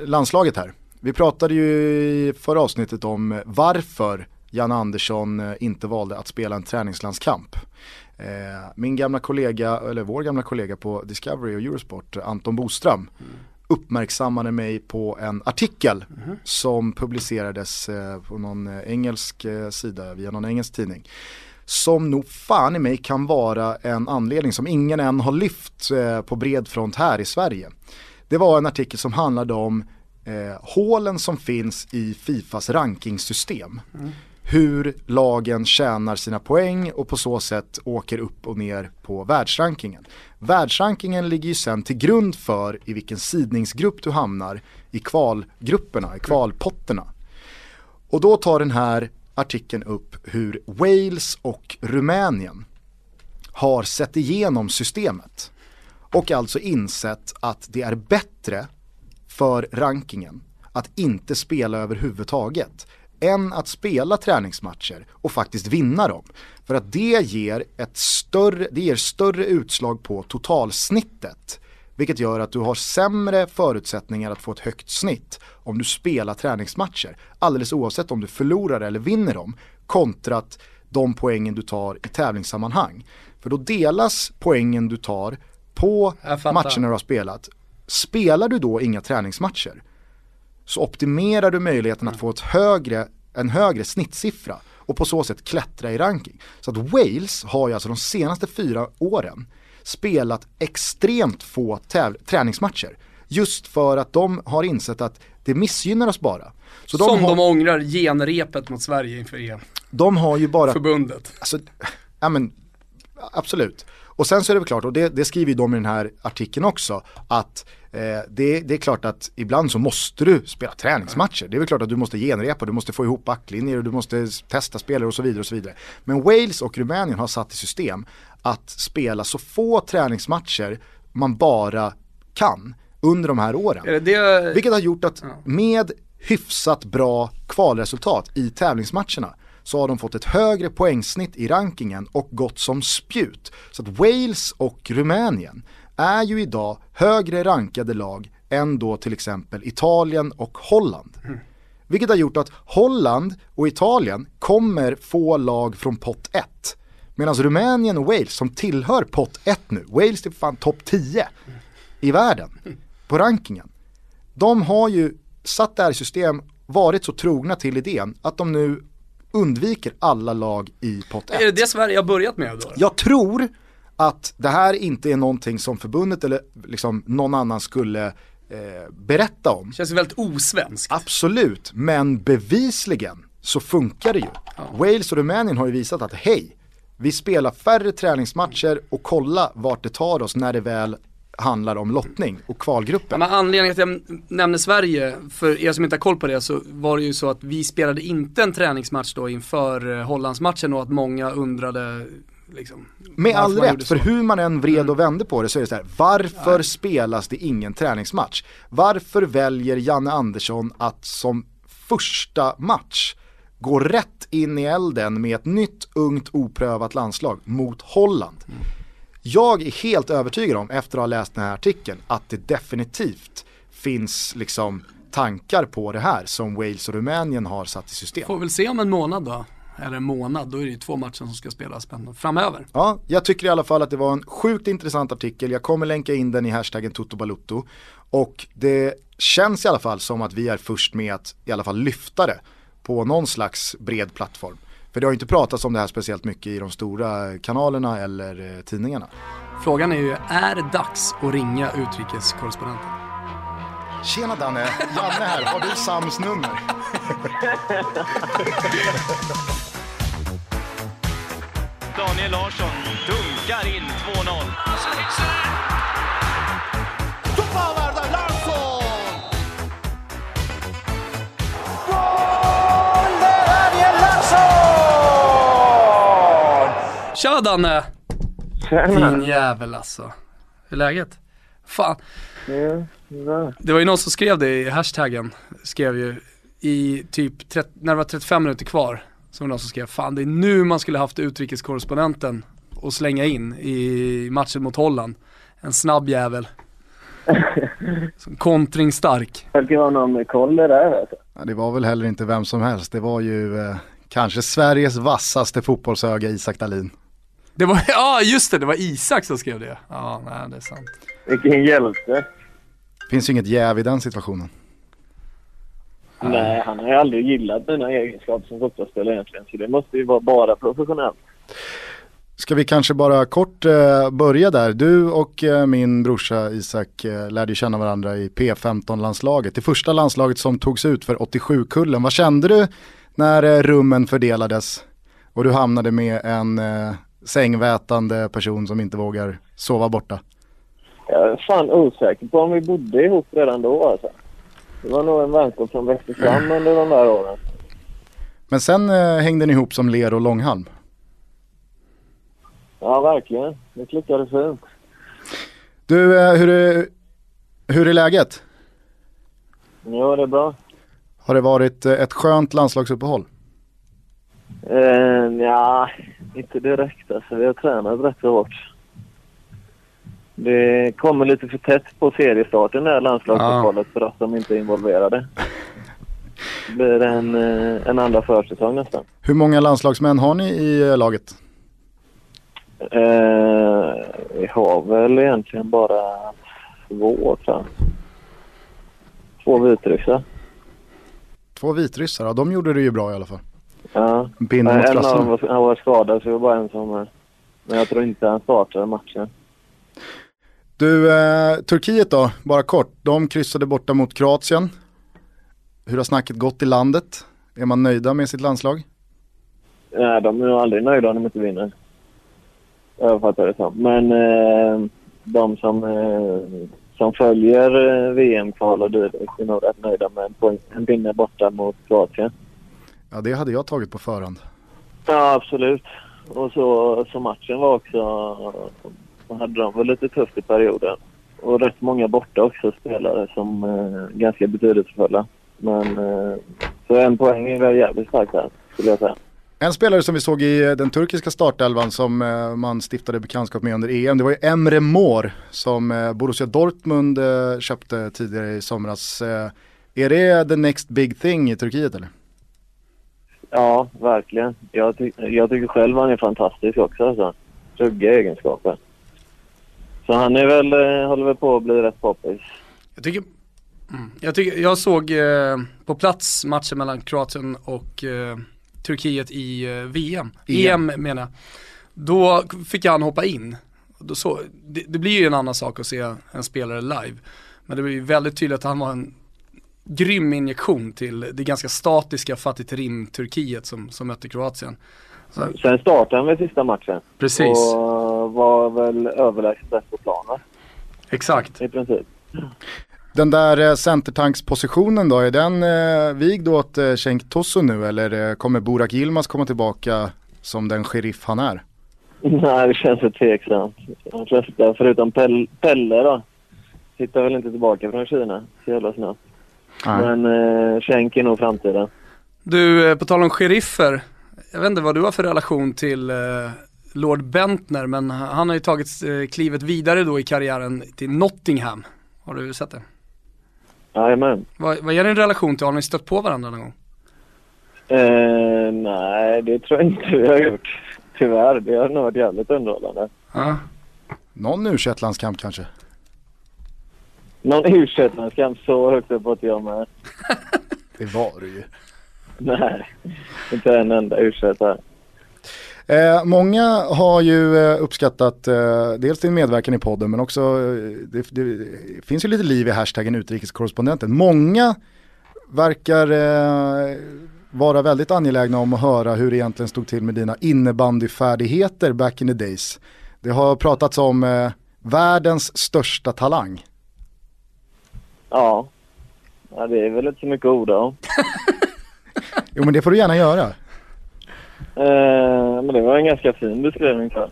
Speaker 1: landslaget här. Vi pratade ju i förra avsnittet om varför Jan Andersson eh, inte valde att spela en träningslandskamp. Eh, min gamla kollega, eller vår gamla kollega på Discovery och Eurosport, Anton Boström, uppmärksammade mig på en artikel som publicerades eh, på någon eh, engelsk eh, sida via någon engelsk tidning som nog fan i mig kan vara en anledning som ingen än har lyft på bred front här i Sverige. Det var en artikel som handlade om eh, hålen som finns i Fifas rankingsystem. Hur lagen tjänar sina poäng och på så sätt åker upp och ner på världsrankingen. Världsrankingen ligger ju sen till grund för i vilken sidningsgrupp du hamnar i kvalgrupperna, i kvalpotterna. Och då tar den här artikeln upp hur Wales och Rumänien har sett igenom systemet och alltså insett att det är bättre för rankingen att inte spela överhuvudtaget än att spela träningsmatcher och faktiskt vinna dem. För att det ger, ett större, det ger större utslag på totalsnittet. Vilket gör att du har sämre förutsättningar att få ett högt snitt om du spelar träningsmatcher. Alldeles oavsett om du förlorar eller vinner dem. Kontrat de poängen du tar i tävlingssammanhang. För då delas poängen du tar på matcherna du har spelat. Spelar du då inga träningsmatcher så optimerar du möjligheten att få ett högre, en högre snittsiffra och på så sätt klättra i ranking. Så att Wales har ju alltså de senaste fyra åren spelat extremt få träningsmatcher. Just för att de har insett att det missgynnar oss bara. Så de,
Speaker 3: som
Speaker 1: har,
Speaker 3: de ångrar genrepet mot Sverige inför EM.
Speaker 1: de har ju bara
Speaker 3: Förbundet.
Speaker 1: Alltså, ja men absolut. Och sen så är det väl klart, och det, det skriver ju de i den här artikeln också, att eh, det, det är klart att ibland så måste du spela träningsmatcher. Det är väl klart att du måste genrepa, du måste få ihop backlinjer och du måste testa spelare och så vidare och så vidare. Men Wales och Rumänien har satt i system att spela så få träningsmatcher man bara kan under de här åren.
Speaker 3: Det det?
Speaker 1: Vilket har gjort att med hyfsat bra kvalresultat i tävlingsmatcherna så har de fått ett högre poängsnitt i rankingen och gått som spjut. Så att Wales och Rumänien är ju idag högre rankade lag än då till exempel Italien och Holland. Vilket har gjort att Holland och Italien kommer få lag från pott 1. Medan Rumänien och Wales som tillhör pott 1 nu, Wales är fan topp 10 i världen på rankingen. De har ju satt det här i system, varit så trogna till idén att de nu undviker alla lag i pott 1.
Speaker 3: Är det det Sverige har börjat med då?
Speaker 1: Jag tror att det här inte är någonting som förbundet eller liksom någon annan skulle eh, berätta om.
Speaker 3: Känns väldigt osvenskt.
Speaker 1: Absolut, men bevisligen så funkar det ju. Wales och Rumänien har ju visat att hej, vi spelar färre träningsmatcher och kolla vart det tar oss när det väl handlar om lottning och
Speaker 3: Ja,
Speaker 1: kvalgruppen.
Speaker 3: men anledningen till att jag nämner Sverige, för er som inte har koll på det, så var det ju så att vi spelade inte en träningsmatch då inför eh, Hollandsmatchen och att många undrade liksom,
Speaker 1: Med all rätt, för.
Speaker 3: Mm.
Speaker 1: hur man än vred och vände på det så är det så här, varför spelas det ingen träningsmatch? Varför väljer Janne Andersson att som första match gå rätt in i elden med ett nytt ungt oprövat landslag mot Holland?
Speaker 3: Mm.
Speaker 1: Jag är helt övertygad om, efter att ha läst den här artikeln, att det definitivt finns liksom tankar på det här som Wales och Rumänien har satt i system.
Speaker 3: Får väl se om en månad då, eller en månad, då är det ju två matcher som ska spelas framöver.
Speaker 1: Ja, jag tycker i alla fall att det var en sjukt intressant artikel. Jag kommer länka in den i hashtaggen Toto Och det känns i alla fall som att vi är först med att i alla fall lyfta det på någon slags bred plattform. För det har ju inte pratats om det här speciellt mycket i de stora kanalerna eller eh, tidningarna.
Speaker 3: Frågan är ju, är det dags att ringa utrikeskorrespondenten?
Speaker 1: Tjena Danne, Janne här, har du Sams nummer?
Speaker 4: Daniel Larsson dunkar in 2-0.
Speaker 3: Tja Danne! Din jävel alltså. Hur är läget? Fan,
Speaker 5: Ja, bra.
Speaker 3: det var ju någon som skrev det i hashtaggen, skrev ju i typ, 30, när det var 35 minuter kvar, så var det någon som skrev, fan det är nu man skulle haft utrikeskorrespondenten och slänga in i matchen mot Holland. En snabb jävel. <laughs> Som Kontringsstark.
Speaker 5: Verkar vara någon koll det där vet du.
Speaker 1: Ja, det var väl heller inte vem som helst, det var ju eh, kanske Sveriges vassaste fotbollsöga Isak Dahlin.
Speaker 3: Det var, <laughs> ja just det, det var Isak som skrev det. Ja, nej det är sant.
Speaker 5: Vilken hjälte.
Speaker 1: Finns ju inget jäv i den situationen.
Speaker 5: Nej, han har ju aldrig gillat mina egenskaper som fotbollsspelare egentligen. Så det måste ju vara bara professionellt.
Speaker 1: Ska vi kanske bara kort eh, börja där. Du och eh, min brorsa Isak eh, lärde känna varandra i P15-landslaget. Det första landslaget som togs ut för 87-kullen. Vad kände du när eh, rummen fördelades och du hamnade med en sängvätande person som inte vågar sova borta?
Speaker 5: Jag är fan osäker på om vi bodde ihop redan då alltså. Det var nog en vänskap som växte fram under de där åren.
Speaker 1: Men sen eh, hängde ni ihop som ler och långhalm.
Speaker 5: Ja, verkligen. Det klickade fint.
Speaker 1: Du, eh, hur, är, hur är läget?
Speaker 5: Jo, det är bra.
Speaker 1: Har det varit eh, ett skönt landslagsuppehåll?
Speaker 5: Eh, ja, inte direkt alltså. Vi har tränat rätt så hårt. Det kommer lite för tätt på seriestarten det här landslagsuppehållet för oss som inte är involverade. Det blir en, eh, en andra försäsong nästan.
Speaker 1: Hur många landslagsmän har ni i eh, laget?
Speaker 5: Eh, vi har väl egentligen bara två tror jag. Två vitryssar.
Speaker 1: Två vitryssar, ja de gjorde det ju bra i alla fall.
Speaker 5: Ja.
Speaker 1: Mot
Speaker 5: en av dem var, han var skadad så det var bara en som... eh, Men jag tror inte han startade matchen.
Speaker 1: Du, eh, Turkiet då, bara kort. De kryssade borta mot Kroatien. Hur har snacket gått i landet? Är man nöjda med sitt landslag?
Speaker 5: Nej, de är nog aldrig nöjda om de inte vinner. Jag fattar det som. Men eh, de som, eh, som följer eh, VM-kval och dylikt är nog rätt nöjda med en, poäng, en pinne borta mot Kroatien.
Speaker 1: Ja, det hade jag tagit på förhand.
Speaker 5: Ja, absolut. Och så, så matchen var också... Så hade de väl lite tufft i perioden. Och rätt många borta också spelare som eh, ganska betydelsefulla. Men eh, så en poäng är väl jävligt starkt här, skulle jag säga.
Speaker 1: En spelare som vi såg i eh, den turkiska startelvan som eh, man stiftade bekantskap med under EM, det var ju Emre Mor som eh, Borussia Dortmund köpte tidigare i somras. Är det the next big thing i Turkiet eller?
Speaker 5: Ja, verkligen. Jag, ty jag tycker själv han är fantastisk också. Alltså. Trugga egenskaper. Så han är väl, eh, håller väl på att bli rätt poppis.
Speaker 3: Jag tycker, mm, jag, tycker jag såg eh, på plats matchen mellan Kroatien och eh, Turkiet i eh, VM, EM.
Speaker 1: EM.
Speaker 3: menar jag. Då fick han hoppa in då så, det, det blir ju en annan sak att se en spelare live. Men det blir ju väldigt tydligt att han var en grym injektion till det ganska statiska Fatih Terim Turkiet som, som mötte Kroatien. Så,
Speaker 5: Sen startade han väl sista matchen.
Speaker 3: precis,
Speaker 5: Och var väl överlägset bäst på planen
Speaker 3: exakt.
Speaker 5: i princip.
Speaker 1: Den där eh, centertankspositionen då, är den eh, vigd åt eh, Cenk Tosun nu eller eh, kommer Burak Yilmaz komma tillbaka som den sheriff han är?
Speaker 5: Nej, det känns så tveksamt. De flesta, förutom Pell, Pelle då, hittar väl inte tillbaka från Kina så jävla snabbt.
Speaker 1: Nej.
Speaker 5: Men eh, Schenk är nog framtiden.
Speaker 3: Du, eh, på tal om sheriffer, jag vet inte vad du har för relation till eh, Lord Bentner, men han har ju tagit eh, klivet vidare då i karriären till Nottingham. Har du sett det?
Speaker 5: Jajamän.
Speaker 3: Vad, vad är din relation till, har ni stött på varandra någon gång?
Speaker 5: Eh, nej, det tror jag inte vi har gjort. Tyvärr. Det har nog varit jävligt underhållande.
Speaker 3: Ja.
Speaker 1: Någon u landskamp kanske?
Speaker 5: Någon u så högt upp åt jag med. <laughs>
Speaker 1: Det var det ju.
Speaker 5: Nej, inte en enda u.
Speaker 1: Eh, många har ju eh, uppskattat eh, dels din medverkan i podden men också eh, det, det finns ju lite liv i hashtaggen utrikeskorrespondenten. Många verkar eh, vara väldigt angelägna om att höra hur det egentligen stod till med dina innebandyfärdigheter back in the days. Det har pratats om eh, världens största talang.
Speaker 5: Ja. ja, det är väl inte så mycket orda <laughs> om.
Speaker 1: Jo men det får du gärna göra.
Speaker 5: Eh, men det var en ganska fin beskrivning tror jag.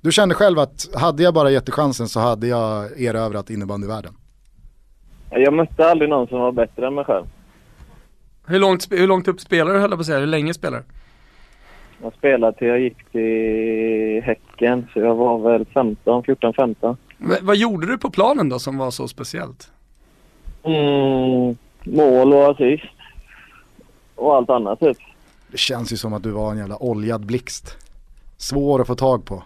Speaker 1: Du kände själv att hade jag bara gett chansen så hade jag erövrat innebandyvärlden.
Speaker 5: Jag mötte aldrig någon som var bättre än mig själv.
Speaker 3: Hur, långt, hur långt upp spelar du höll jag på att säga, hur länge spelar du?
Speaker 5: Jag spelade till jag gick till Häcken, så jag var väl 15, 14, 15.
Speaker 3: V- vad gjorde du på planen då som var så speciellt?
Speaker 5: Mm, mål och assist. Och allt annat typ.
Speaker 1: Det känns ju som att du var en jävla oljad blixt. Svår att få tag på.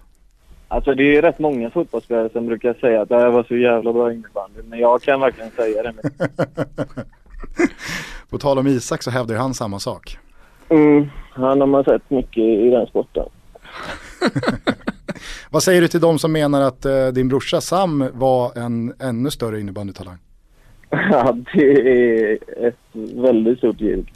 Speaker 5: Alltså det är rätt många fotbollsspelare som brukar säga att det här var så jävla bra innebandy. Men jag kan verkligen säga det. <laughs>
Speaker 1: På tal om Isak så hävdar han samma sak.
Speaker 5: Mm, han har man sett mycket i den sporten. <laughs>
Speaker 1: Vad säger du till de som menar att eh, din brorsa Sam var en ännu större innebandytalang?
Speaker 5: Ja, det är ett väldigt stort ljug.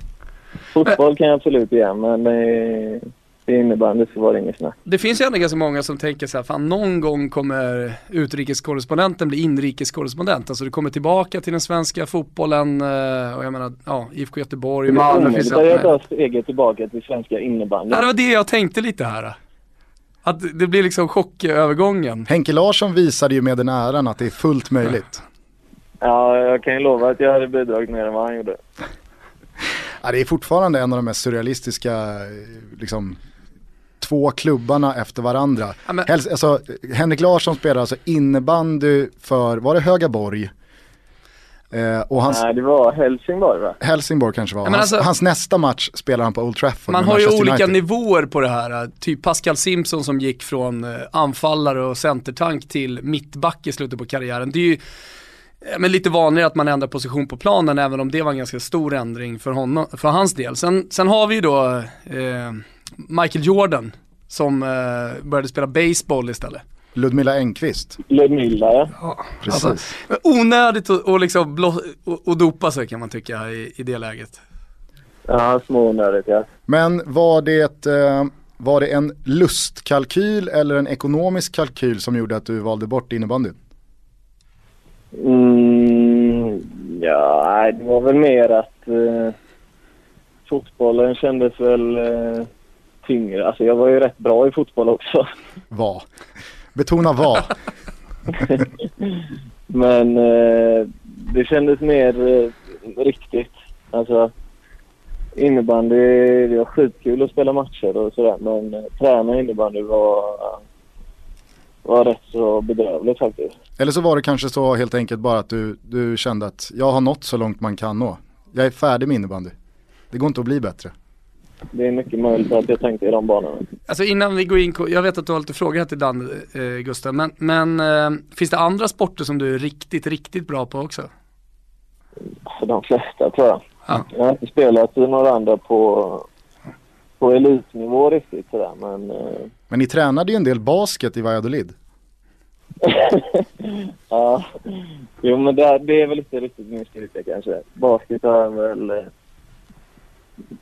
Speaker 5: Fotboll kan jag absolut göra, men eh, det innebandy så var det inget snack.
Speaker 3: Det finns ju ändå ganska många som tänker så här, fan någon gång kommer utrikeskorrespondenten bli inrikeskorrespondent. Alltså du kommer tillbaka till den svenska fotbollen och jag menar, ja, IFK Göteborg, Malmö finns det.
Speaker 5: jag tar steget tillbaka till svenska innebandy.
Speaker 3: Ja, det var det jag tänkte lite här. Att det blir liksom chockövergången.
Speaker 1: Henke Larsson visade ju med den äran att det är fullt möjligt.
Speaker 5: Ja, jag kan ju lova att jag hade bidragit mer än vad han gjorde. <laughs>
Speaker 1: Ja, det är fortfarande en av de mest surrealistiska, eh, liksom, två klubbarna efter varandra.
Speaker 3: Ja, men-
Speaker 1: Helst, alltså, Henrik Larsson spelar alltså innebandy för, var det Högaborg? Eh, och hans,
Speaker 5: Nej, det var Helsingborg va?
Speaker 1: Helsingborg kanske var.
Speaker 3: Ja, men
Speaker 1: hans,
Speaker 3: alltså-
Speaker 1: hans nästa match spelar han på Old Trafford
Speaker 3: Man har ju olika
Speaker 1: United.
Speaker 3: nivåer på det här. Typ Pascal Simpson som gick från eh, anfallare och centertank till mittback i slutet på karriären. Det är ju eh, men lite vanligare att man ändrar position på planen även om det var en ganska stor ändring för, honom, för hans del. Sen, sen har vi ju då eh, Michael Jordan som eh, började spela baseball istället.
Speaker 1: Ludmilla Engqvist,
Speaker 5: Ludmilla ja.
Speaker 1: precis.
Speaker 3: Alltså, onödigt att och liksom blå, och, och dopa sig kan man tycka i, i det läget.
Speaker 5: Ja, smånödigt ja.
Speaker 1: Men var det, eh, var det en lustkalkyl eller en ekonomisk kalkyl som gjorde att du valde bort innebandy?
Speaker 5: Mm, ja, det var väl mer att eh, fotbollen kändes väl eh, tyngre. Alltså jag var ju rätt bra i fotboll också. <laughs>
Speaker 1: Var. Betona var. <laughs>
Speaker 5: Men eh, det kändes mer eh, riktigt. Alltså innebandy, det var skitkul att spela matcher och sådär. Men eh, träna innebandy var, var rätt så bedrövligt faktiskt.
Speaker 1: Eller så var det kanske så helt enkelt bara att du, du kände att jag har nått så långt man kan nå. Jag är färdig med innebandy. Det går inte att bli bättre.
Speaker 5: Det är mycket möjligt att jag tänkte i de banorna.
Speaker 3: Alltså innan vi går in, jag vet att du har lite frågor här till Dan, eh, Gustav, men, men eh, finns det andra sporter som du är riktigt, riktigt bra på också?
Speaker 5: För de flesta tror jag.
Speaker 3: Ja.
Speaker 5: Jag har inte spelat i några andra på, på elitnivå riktigt sådär men eh,
Speaker 1: Men ni tränade ju en del basket i Valladolid. <laughs>
Speaker 5: ja, jo men det, det är väl inte riktigt min styrka kanske. Basket har väl eh,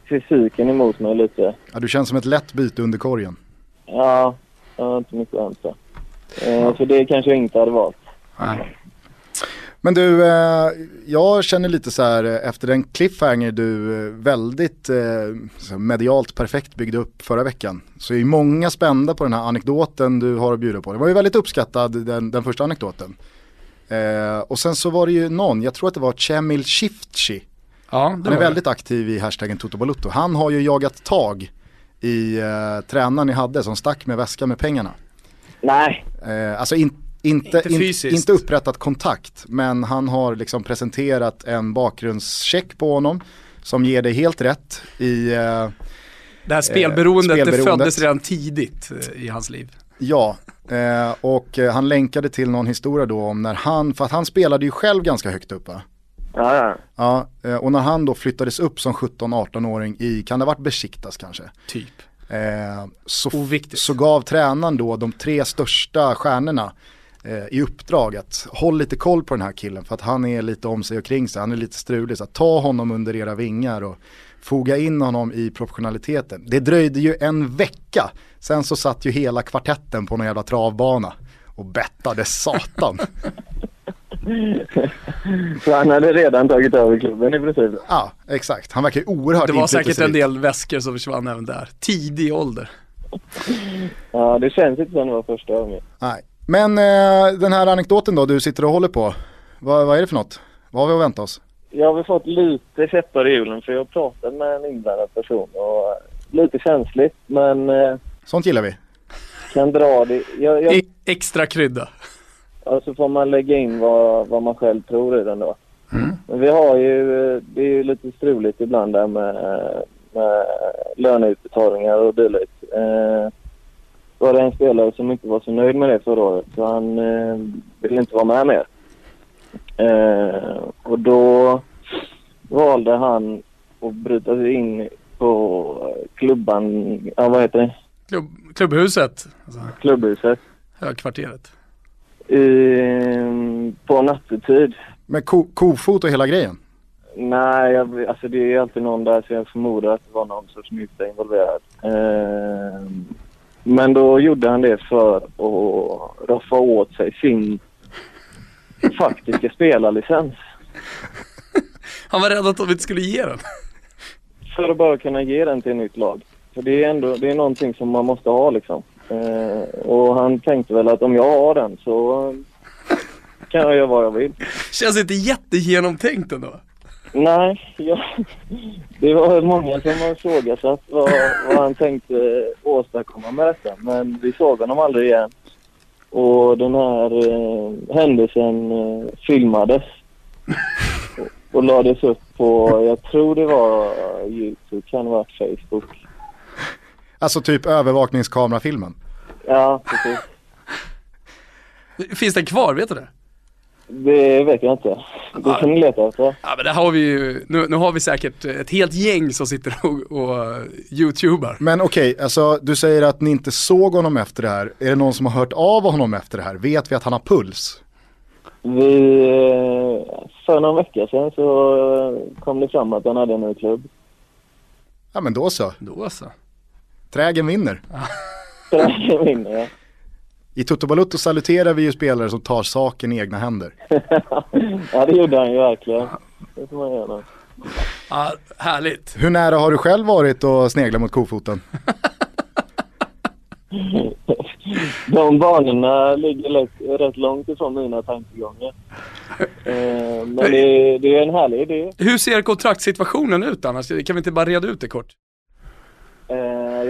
Speaker 5: fysiken emot mig lite.
Speaker 1: Ja, du känns som ett lätt byte under korgen.
Speaker 5: Ja, jag har inte mycket att hämta. Eh, så det kanske jag inte hade valt.
Speaker 3: Nej.
Speaker 1: Men du, eh, jag känner lite så här eh, efter den cliffhanger du eh, väldigt medialt perfekt byggde upp förra veckan. Så är ju många spända på den här anekdoten du har att bjuda på. Det var ju väldigt uppskattad den, den första anekdoten. Och sen så var det ju någon, jag tror att det var Cemil Shiftchi.
Speaker 3: Ja,
Speaker 1: Han är väldigt aktiv i hashtaggen Toto Han har ju jagat tag i eh, tränaren ni hade som stack med väska med pengarna.
Speaker 5: Nej,
Speaker 1: Eh, alltså in, inte,
Speaker 3: Inte
Speaker 1: in, inte upprättat kontakt men han har liksom presenterat en bakgrundscheck på honom som ger dig helt rätt i, eh,
Speaker 3: Det här spelberoendet, det
Speaker 1: spelberoendet.
Speaker 3: föddes redan tidigt eh, i hans liv.
Speaker 1: ja, eh, och eh, han länkade till någon historia då om när han, för att han spelade ju själv ganska högt upp va?
Speaker 5: ja, ja.
Speaker 1: Ja, eh, och när han då flyttades upp som 17-18-åring i, kan det ha varit Besiktas kanske?
Speaker 3: Typ.
Speaker 1: Eh, så,
Speaker 3: Oviktigt.
Speaker 1: så gav tränaren då de tre största stjärnorna eh, i uppdrag att håll lite koll på den här killen för att han är lite om sig och kring sig, han är lite strulig. Så att ta honom under era vingar och foga in honom i professionaliteten. Det dröjde ju en vecka, sen så satt ju hela kvartetten på någon jävla travbana och bettade satan. <laughs>
Speaker 5: Så han hade redan tagit över klubben i princip.
Speaker 1: ja, exakt. Han verkar ju oerhört
Speaker 3: Det var säkert en del väskor som försvann även där. Tidig ålder.
Speaker 5: Ja, det känns inte som det var första gången.
Speaker 1: Nej. Men eh, den här anekdoten då du sitter och håller på, vad, vad är det för något? Vad har vi att vänta oss?
Speaker 5: Jag har väl fått lite käppar i hjulen för jag har pratat med en inblandad person och eh, lite känsligt men eh,
Speaker 1: Sånt gillar vi.
Speaker 5: kan dra det. Jag, jag,
Speaker 3: E- extra krydda.
Speaker 5: och så får man lägga in vad, vad man själv tror i den då. Men vi har ju, eh, det är ju lite struligt ibland där med, med löneutbetalningar och dylikt. Eh, var det en spelare som inte var så nöjd med det förra året så han eh, ville inte vara med mer. Eh, och då valde han att bryta sig in på klubban, ja vad heter det,
Speaker 3: Klubb, klubbhuset, alltså,
Speaker 5: klubbhuset.
Speaker 3: högkvarteret.
Speaker 5: I, på nattetid.
Speaker 1: Med ko kofot och hela grejen.
Speaker 5: Nej, jag, alltså det är alltid någon där så jag förmodar att det var någon sorts nytta involverad. Eh, men då gjorde han det för att roffa åt sig sin faktiska spelarlicens. <laughs>
Speaker 3: Han var rädd att de inte skulle ge den.
Speaker 5: För att bara kunna ge den till ett nytt lag. För det är ändå det är någonting som man måste ha liksom. Eh, och han tänkte väl att om jag har den så kan jag göra vad jag vill.
Speaker 3: Känns inte jättegenomtänkt ändå.
Speaker 5: Nej, jag, det var många som har ifrågasatt vad, vad han tänkte åstadkomma med detta. Men vi såg honom aldrig igen. Och den här eh, händelsen eh, filmades. Och, och lades upp på, jag tror det var Youtube, kan ha varit Facebook.
Speaker 1: Alltså typ övervakningskamerafilmen.
Speaker 5: Ja, precis.
Speaker 3: Finns den kvar, vet du det?
Speaker 5: Det vet jag inte. Det kan ni leta efter.
Speaker 3: Ja men det har vi ju, nu, nu har vi säkert ett helt gäng som sitter <laughs> och, och uh, youtubar.
Speaker 1: Men okej, alltså du säger att ni inte såg honom efter det här. Är det någon som har hört av honom efter det här? Vet vi att han har puls?
Speaker 5: Vi, eh, för någon vecka sedan så eh, kom det fram att han hade en ny klubb.
Speaker 1: Ja men då så.
Speaker 3: Då så.
Speaker 1: Trägen vinner.
Speaker 5: Trägen vinner, ja.
Speaker 1: I Toto Balutto saluterar vi ju spelare som tar saken i egna händer. <laughs>
Speaker 5: ja, det gjorde han ju verkligen. Det får man göra.
Speaker 3: Ja, härligt.
Speaker 1: Hur nära har du själv varit och snegla mot kofoten? <laughs>
Speaker 5: De banorna ligger rätt, rätt långt ifrån mina tankegångar. Eh, men det, det är en härlig idé.
Speaker 3: Hur ser kontraktssituationen ut annars? Kan vi inte bara reda ut det kort?
Speaker 5: Eh,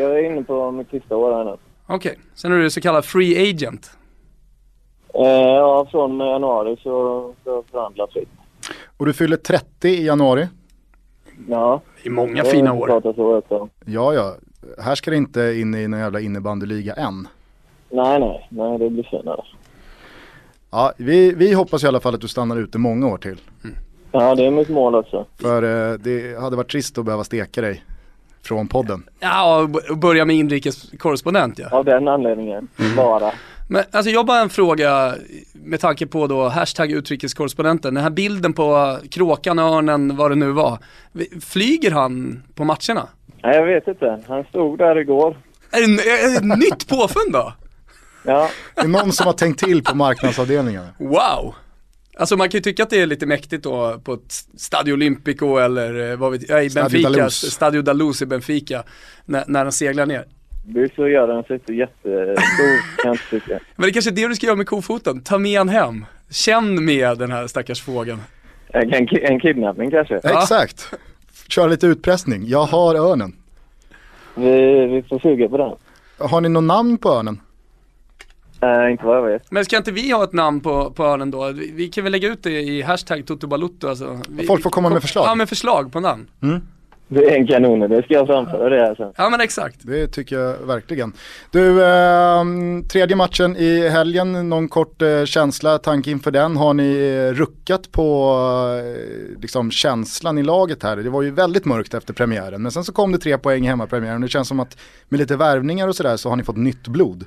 Speaker 5: jag är inne på mitt sista år här nu.
Speaker 3: Okej, sen är du så kallad free agent.
Speaker 5: Eh, ja, från januari så ska jag förhandla fritt.
Speaker 1: Och du fyller 30 i januari.
Speaker 5: Ja,
Speaker 3: I många
Speaker 5: det
Speaker 3: fina år.
Speaker 5: pratat så också.
Speaker 1: Ja, ja. Här ska det inte in i någon jävla innebandyliga än.
Speaker 5: Nej, nej, nej, det blir senare.
Speaker 1: Ja, vi, vi hoppas i alla fall att du stannar ute många år till.
Speaker 5: Ja, det är mitt mål också.
Speaker 1: För eh, det hade varit trist att behöva steka dig från podden.
Speaker 3: Ja, och börja med inrikes korrespondent ja.
Speaker 5: Av den anledningen, bara.
Speaker 3: Men alltså jag har bara en fråga med tanke på då hashtag utrikeskorrespondenten. Den här bilden på kråkan, örnen, vad det nu var. Flyger han på matcherna?
Speaker 5: Nej, jag vet inte. Han stod där igår.
Speaker 3: Är det, är det ett nytt påfund då?
Speaker 5: Ja,
Speaker 1: Det är någon som har tänkt till på marknadsavdelningen.
Speaker 3: Wow! Alltså man kan ju tycka att det är lite mäktigt då på ett Stadio Olimpico eller eh, vad vet jag, i
Speaker 1: Stadio
Speaker 3: Benfica,
Speaker 1: Daluz.
Speaker 3: Stadio Daluz i Benfica, när, när han seglar ner.
Speaker 5: det så gör han sig inte jättestor kan jag tycka. <laughs>
Speaker 3: Men det är kanske är det du ska göra med kofoten, ta med han hem. Känn med den här stackars fågeln.
Speaker 5: En, en, en kidnappning kanske.
Speaker 3: Ja.
Speaker 1: Exakt. Kör lite utpressning. Jag har örnen.
Speaker 5: Vi, vi får suga på den.
Speaker 1: Har ni någon namn på örnen?
Speaker 5: Nej, inte vad jag vet.
Speaker 3: Men ska inte vi ha ett namn på, på örnen då? Vi, vi kan väl lägga ut det i hashtag Toto alltså. Vi,
Speaker 1: Folk får komma med förslag.
Speaker 3: Ja med förslag på namn.
Speaker 5: Det är en kanon, det ska jag framföra det här sen.
Speaker 3: Ja men exakt.
Speaker 1: Det tycker jag verkligen. Du, eh, tredje matchen i helgen, någon kort eh, känsla, tanke inför den. Har ni eh, ruckat på eh, liksom, känslan i laget här? Det var ju väldigt mörkt efter premiären, men sen så kom det tre poäng i hemmapremiären. Det känns som att med lite värvningar och sådär så har ni fått nytt blod.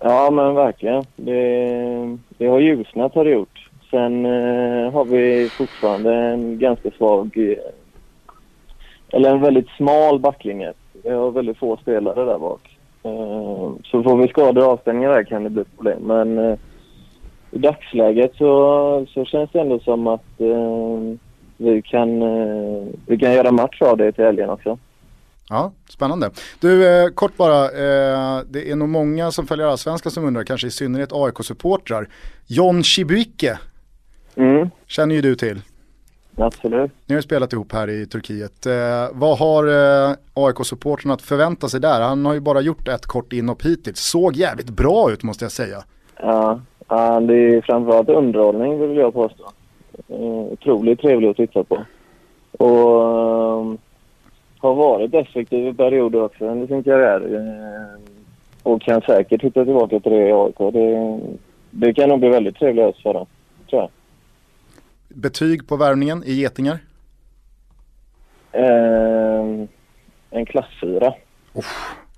Speaker 5: Ja, men verkligen. Det, det har ljusnat har det gjort. Sen eh, har vi fortfarande en ganska svag, eh, eller en väldigt smal backlinje. Vi har väldigt få spelare där bak. Eh, så får vi skador och avstängningar där kan det bli problem. Men eh, i dagsläget så, så känns det ändå som att eh, vi, kan, eh, vi kan göra match av det till helgen också.
Speaker 1: Ja, spännande. Du, eh, kort bara, eh, det är nog många som följer allsvenskan som undrar, kanske i synnerhet AIK-supportrar. John Chibuike
Speaker 5: Mm,
Speaker 1: känner ju du till.
Speaker 5: absolut.
Speaker 1: Ni har ju spelat ihop här i Turkiet. Eh, vad har eh, AIK-supportrarna att förvänta sig där? Han har ju bara gjort ett kort inhopp hittills. Såg jävligt bra ut måste jag säga.
Speaker 5: Ja, ja, det är framförallt underhållning vill jag påstå. Eh, otroligt trevlig att titta på. Och eh, har varit effektiv i perioder också under sin karriär. Och kan säkert hitta tillbaka till det i AIK. Det, det kan nog bli väldigt trevlig höst för dem, tror jag.
Speaker 1: Betyg på värvningen i Getingar?
Speaker 5: Eh, en klassfyra.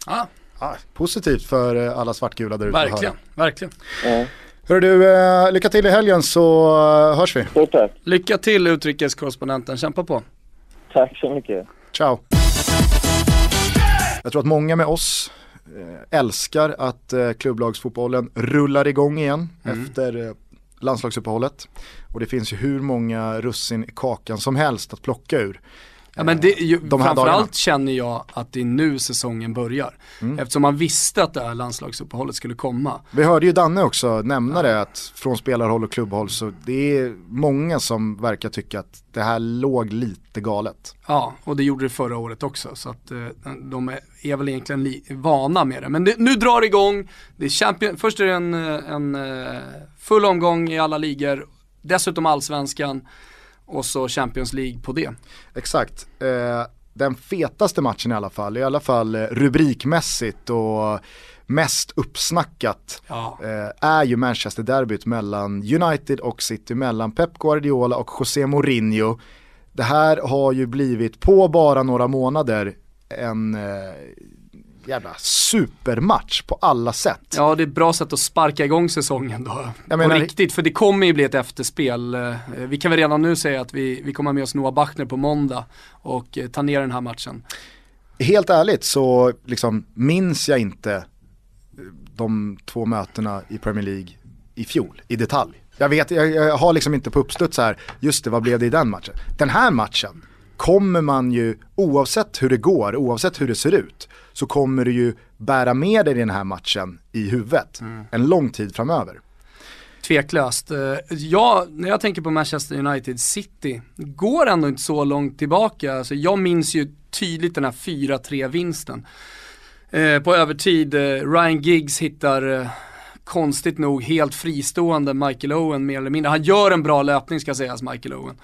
Speaker 3: Ja,
Speaker 1: Ah, positivt för eh, alla svartgula där ute
Speaker 3: verkligen, verkligen.
Speaker 5: Ja,
Speaker 1: Hörru du, eh, lycka till i helgen så eh, hörs vi.
Speaker 5: stort tack.
Speaker 3: Lycka till utrikeskorrespondenten, kämpa på.
Speaker 5: Tack så mycket.
Speaker 1: Ciao. Jag tror att många med oss eh, älskar att eh, klubblagsfotbollen rullar igång igen efter eh, landslagsuppehållet. Och det finns ju hur många russin i kakan som helst att plocka ur.
Speaker 3: Ja, men det, ju,
Speaker 1: De
Speaker 3: framförallt känner jag att det är nu säsongen börjar.
Speaker 1: Mm.
Speaker 3: Eftersom man visste att det här landslagsuppehållet skulle komma.
Speaker 1: Vi hörde ju Danne också nämna det att från spelarhåll och klubbhåll så det är många som verkar tycka att det här låg lite galet.
Speaker 3: Ja, och det gjorde det förra året också. Så att eh, de är, är väl egentligen li- vana med det. Men det, nu drar det igång. Det är champion, först är det en, eh, en eh, full omgång i alla ligor. Dessutom allsvenskan. Och så Champions League på det.
Speaker 1: Exakt. Eh, den fetaste matchen i alla fall, i alla fall eh, rubrikmässigt och mest uppsnackat
Speaker 3: Ja.
Speaker 1: eh, är ju Manchester-derbyt mellan United och City, mellan Pep Guardiola och José Mourinho. Det här har ju blivit på bara några månader en eh, jävla supermatch på alla sätt.
Speaker 3: Ja, det är ett bra sätt att sparka igång säsongen då.
Speaker 1: Jag
Speaker 3: på
Speaker 1: menar-
Speaker 3: riktigt, för det kommer ju bli ett efterspel. Eh, Vi kan väl redan nu säga att vi, vi kommer med oss Noah Bachner på måndag och eh, ta ner den här matchen.
Speaker 1: Helt ärligt så liksom minns jag inte eh, de två mötena i Premier League i fjol i detalj. Jag vet, jag, jag har liksom inte på uppstuds här, just det, vad blev det i den matchen? Den här matchen kommer man ju, oavsett hur det går, oavsett hur det ser ut, så kommer du ju bära med dig den här matchen i huvudet en lång tid framöver.
Speaker 3: Tveklöst. Eh, Ja, när jag tänker på Manchester United City, går ändå inte så långt tillbaka. Alltså jag minns ju tydligt den här 4-3 vinsten. Eh, på övertid, eh, Ryan Giggs hittar eh, konstigt nog helt fristående Michael Owen mer eller mindre. Han gör en bra löpning ska sägas, Michael Owen.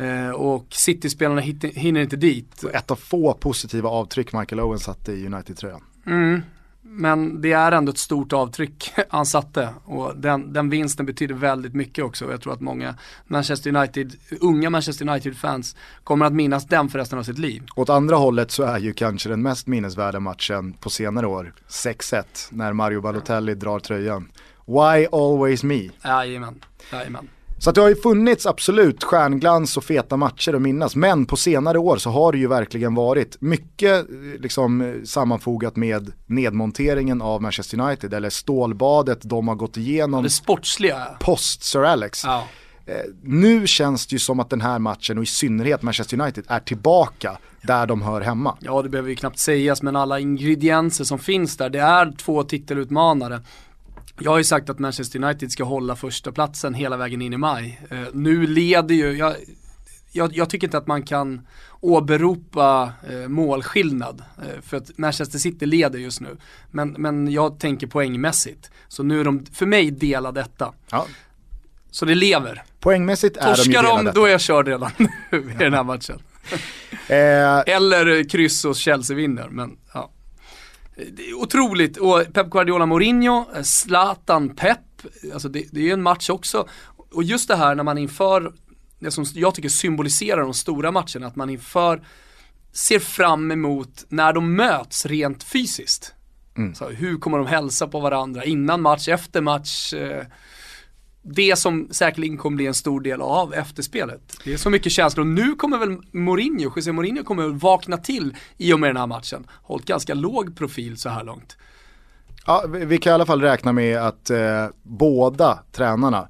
Speaker 3: Eh, och City-spelarna hinner inte dit.
Speaker 1: Ett av få positiva avtryck Michael Owen satte i United-tröjan.
Speaker 3: Mm. men det är ändå ett stort avtryck <laughs> han satte och den, den vinsten betyder väldigt mycket också. och Jag tror att många Manchester United, unga Manchester United-fans kommer att minnas den för resten av sitt liv.
Speaker 1: Åt andra hållet så är ju kanske den mest minnesvärda matchen på senare år 6-1 när Mario Balotelli drar tröjan. Why always me?
Speaker 3: Jajamän, jajamän.
Speaker 1: Så det har ju funnits absolut stjärnglans och feta matcher att minnas. Men på senare år så har det ju verkligen varit mycket eh, liksom, eh, sammanfogat med nedmonteringen av Manchester United. Eller stålbadet de har gått igenom
Speaker 3: Det sportsliga.
Speaker 1: post Sir Alex.
Speaker 3: Ja.
Speaker 1: Eh, nu känns det ju som att den här matchen och i synnerhet Manchester United är tillbaka där de hör hemma.
Speaker 3: Ja, det behöver ju knappt sägas, men alla ingredienser som finns där, det är två titelutmanare. Jag har ju sagt att Manchester United ska hålla första platsen hela vägen in i maj. Eh, nu leder ju, jag, jag, jag, tycker inte att man kan åberopa eh, målskillnad. Eh, för att Manchester City leder just nu. Men, men jag tänker poängmässigt. Så nu är de, för mig, dela detta.
Speaker 1: Ja.
Speaker 3: Så det lever.
Speaker 1: Poängmässigt är de ju
Speaker 3: Torskar de,
Speaker 1: delade.
Speaker 3: då är jag körd redan <laughs> nu i den här matchen.
Speaker 1: Eh,
Speaker 3: Eller kryss och Chelsea vinner, men otroligt, och Pep Guardiola Mourinho, Zlatan Pep, alltså det, det är ju en match också. Och just det här när man inför, det som jag tycker symboliserar de stora matcherna, att man inför ser fram emot när de möts rent fysiskt. Så hur kommer de hälsa på varandra innan match, efter match. Eh, det som säkerligen kommer bli en stor del av efterspelet. Det är så mycket känslor. Nu kommer väl Mourinho, José Mourinho kommer väl vakna till i och med den här matchen. Hållit ganska låg profil så här långt.
Speaker 1: Ja, vi kan i alla fall räkna med att eh, båda tränarna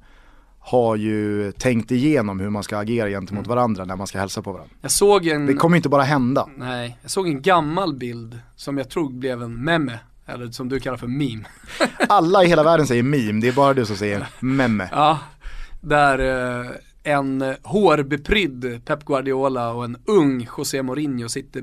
Speaker 1: har ju tänkt igenom hur man ska agera gentemot varandra när man ska hälsa på varandra.
Speaker 3: Jag såg en,
Speaker 1: Det kommer inte bara hända.
Speaker 3: nej, jag såg en gammal bild som jag tror blev en meme. Eller som du kallar för meme. <laughs>
Speaker 1: Alla i hela världen säger meme, det är bara du som säger memme.
Speaker 3: Ja, där eh, en hårbeprydd Pep Guardiola och en ung José Mourinho sitter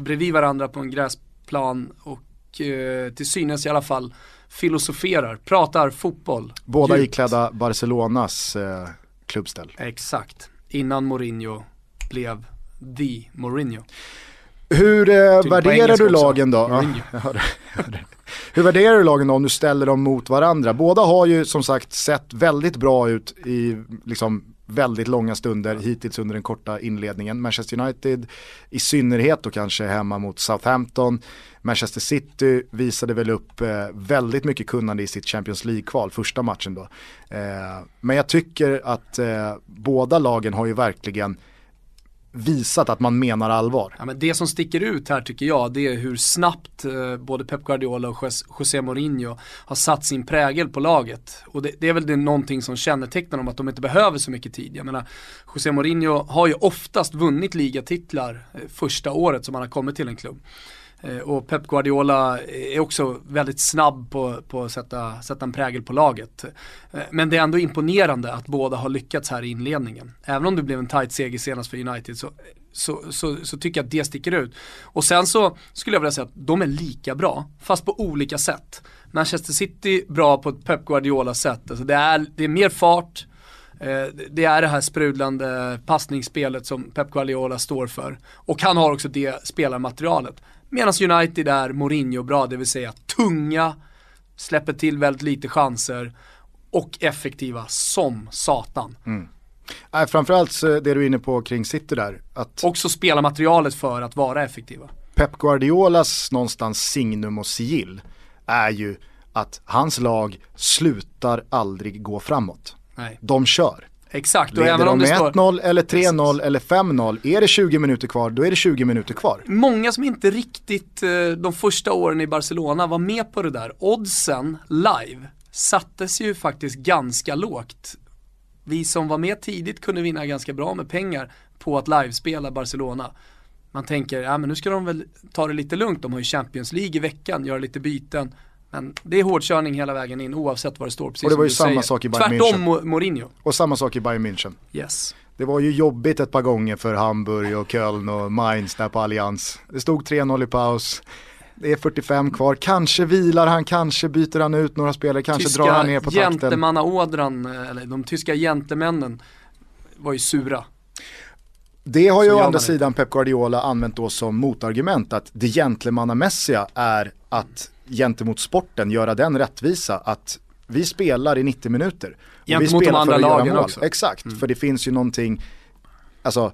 Speaker 3: bredvid varandra på en gräsplan och eh, till synes i alla fall filosoferar, pratar fotboll.
Speaker 1: Båda
Speaker 3: djupt.
Speaker 1: iklädda Barcelonas eh, klubbställ.
Speaker 3: Exakt, innan Mourinho blev the Mourinho.
Speaker 1: Hur eh, värderar du
Speaker 3: också.
Speaker 1: lagen då? <laughs> Ja, hörde, hörde. Hur värderar du lagen då om du ställer dem mot varandra? Båda har ju som sagt sett väldigt bra ut i liksom väldigt långa stunder hittills under den korta inledningen. Manchester United i synnerhet och kanske hemma mot Southampton. Manchester City visade väl upp eh, väldigt mycket kunnande i sitt Champions League-kval, första matchen då. Eh, men jag tycker att eh, båda lagen har ju verkligen visat att man menar allvar.
Speaker 3: Ja, men det som sticker ut här tycker jag, det är hur snabbt eh, både Pep Guardiola och José Mourinho har satt sin prägel på laget. Och det, det är väl det någonting som kännetecknar dem, att de inte behöver så mycket tid. Jag menar, José Mourinho har ju oftast vunnit ligatitlar eh, första året som han har kommit till en klubb. Eh, och Pep Guardiola är också väldigt snabb på, på att sätta, sätta en prägel på laget. Eh, men det är ändå imponerande att båda har lyckats här i inledningen. Även om det blev en tight seger senast för United så, så, så, så tycker jag att det sticker ut. Och sen så skulle jag vilja säga att de är lika bra, fast på olika sätt. Manchester City bra på ett Pep Guardiola-sätt. Alltså det, är, det är mer fart, eh, Det är det här sprudlande passningsspelet som Pep Guardiola står för. Och han har också det spelarmaterialet. Medan United är Mourinho bra, det vill säga tunga, släpper till väldigt lite chanser och effektiva som satan.
Speaker 1: Nej, framförallt så det du är inne på kring City där, att
Speaker 3: Också spelarmaterialet för att vara effektiva.
Speaker 1: Pep Guardiolas någonstans signum och sigill är ju att hans lag slutar aldrig gå framåt.
Speaker 3: Nej.
Speaker 1: De kör.
Speaker 3: Exakt, och även om
Speaker 1: de
Speaker 3: det
Speaker 1: med
Speaker 3: står
Speaker 1: 1-0 eller 3-0 eller 5-0, är det 20 minuter kvar, då är det 20 minuter kvar.
Speaker 3: Många som inte riktigt eh, de första åren i Barcelona var med på det där. Oddsen live sattes ju faktiskt ganska lågt. Vi som var med tidigt kunde vinna ganska bra med pengar på att livespela Barcelona. Man tänker, ja men nu ska de väl ta det lite lugnt, de har ju Champions League i veckan, göra lite byten. Men det är hårdkörning hela vägen in oavsett vad det står, precis
Speaker 1: Och det var ju samma
Speaker 3: säger.
Speaker 1: sak i Bayern
Speaker 3: Tvärtom
Speaker 1: München.
Speaker 3: Mo- Mourinho.
Speaker 1: Och samma sak i Bayern München.
Speaker 3: Yes.
Speaker 1: Det var ju jobbigt ett par gånger för Hamburg och Köln och Mainz där på Allians. Det stod 3-0 i paus. Det är 45 kvar, kanske vilar han, kanske byter han ut några spelare, kanske drar han ner på takten.
Speaker 3: gentlemannaådran, eller de tyska gentlemännen var ju sura.
Speaker 1: Det har ju å andra sidan Pep Guardiola använt då som motargument att det gentlemannamässiga är att gentemot sporten göra den rättvisa att vi spelar i 90 minuter. Och vi
Speaker 3: Gentemot de
Speaker 1: spelar
Speaker 3: andra
Speaker 1: för att göra
Speaker 3: lagen
Speaker 1: mål.
Speaker 3: också.
Speaker 1: Exakt, för det finns ju någonting, alltså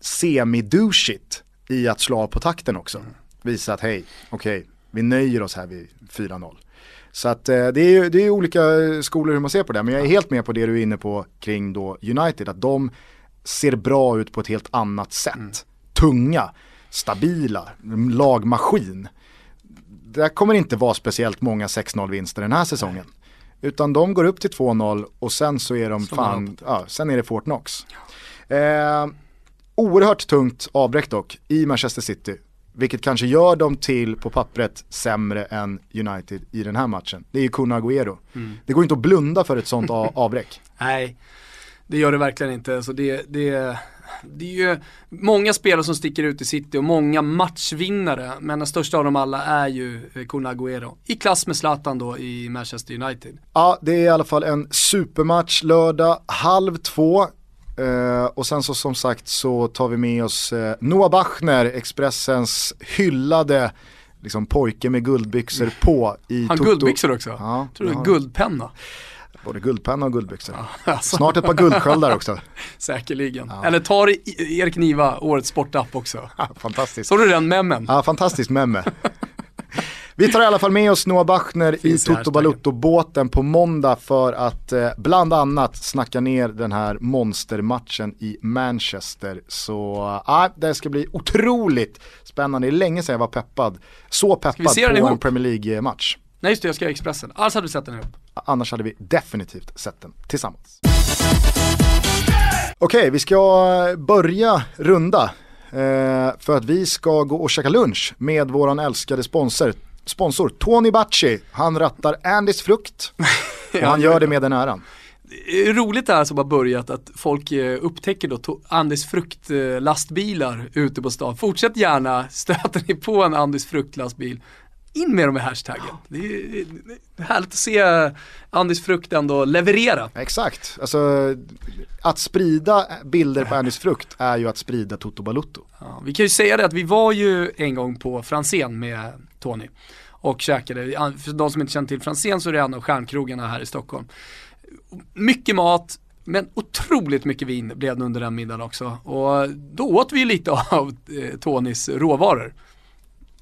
Speaker 1: semi-douchigt i att slå av på takten också. Visa att hej, okej, vi nöjer oss här vid 4-0. Så att eh, det är ju det är olika skolor hur man ser på det, men jag är helt med på det du är inne på kring då United, att de ser bra ut på ett helt annat sätt. Tunga, stabila, lagmaskin. Det kommer inte vara speciellt många 6-0 vinster den här säsongen. Utan de går upp till 2-0 och sen så är de fan, ja, sen är det Fort Knox. Eh, oerhört tungt avbräck dock i Manchester City. Vilket kanske gör dem till, på pappret, sämre än United i den här matchen. Det är ju Kun Agüero. Det går inte att blunda för ett sånt avbräck.
Speaker 3: Nej, det gör det verkligen inte. Så det, det, det är ju många spelare som sticker ut i City och många matchvinnare. Men den största av dem alla är ju eh, Kun Agüero. I klass med Zlatan då i Manchester United.
Speaker 1: Ja, det är i alla fall en supermatch lördag, halv två. Eh, och sen så som sagt så tar vi med oss eh, Noah Bachner, Expressens hyllade liksom, pojke med guldbyxor på i
Speaker 3: Han
Speaker 1: Toto.
Speaker 3: guldbyxor också.
Speaker 1: Ja,
Speaker 3: Tror du
Speaker 1: ja.
Speaker 3: guldpenna?
Speaker 1: Både guldpenna och guldbyxor. <laughs>
Speaker 3: Alltså,
Speaker 1: Snart ett par guldsköldar också. <laughs>
Speaker 3: Säkerligen. Eller tar Erik Niva årets sportapp också. <laughs>
Speaker 1: Fantastiskt.
Speaker 3: Såg du den memmen?
Speaker 1: Ja, fantastiskt memme. Vi tar i alla fall med oss Noah Bachner i
Speaker 3: Finns i
Speaker 1: Toto. Balutto-båten på måndag för att eh, bland annat snacka ner den här monstermatchen i Manchester. Så ja, det ska bli otroligt spännande. Det är länge sedan jag var peppad. Så peppad på en? Premier League-match.
Speaker 3: Nej just det, jag ska göra Expressen. Alltså hade du sett den ihop.
Speaker 1: Annars hade vi definitivt sett den tillsammans. Okej, vi ska börja runda. Eh, för att vi ska gå och käka lunch med våran älskade sponsor. Sponsor Tony Bacci, han rattar Andys frukt. <laughs> Och han gör det med den äran.
Speaker 3: Det är roligt det här som har börjat att folk eh, upptäcker då Andis fruktlastbilar ute på stan. Fortsätt gärna, <laughs> stöter ni på en Andis fruktlastbil, in med dem i hashtaggen. Det är, det är härligt att se Andis frukt ändå leverera.
Speaker 1: Exakt, alltså att sprida bilder på Andys frukt är ju att sprida Toto Balutto.
Speaker 3: Ja, vi kan ju säga det att vi var ju en gång på Franzén med Tony och käkade, för de som inte känner till Franzén så är det en av stjärnkrogarna här i Stockholm. Mycket mat, men otroligt mycket vin blev det under den middagen också. Och då åt vi lite av eh, Tonys råvaror.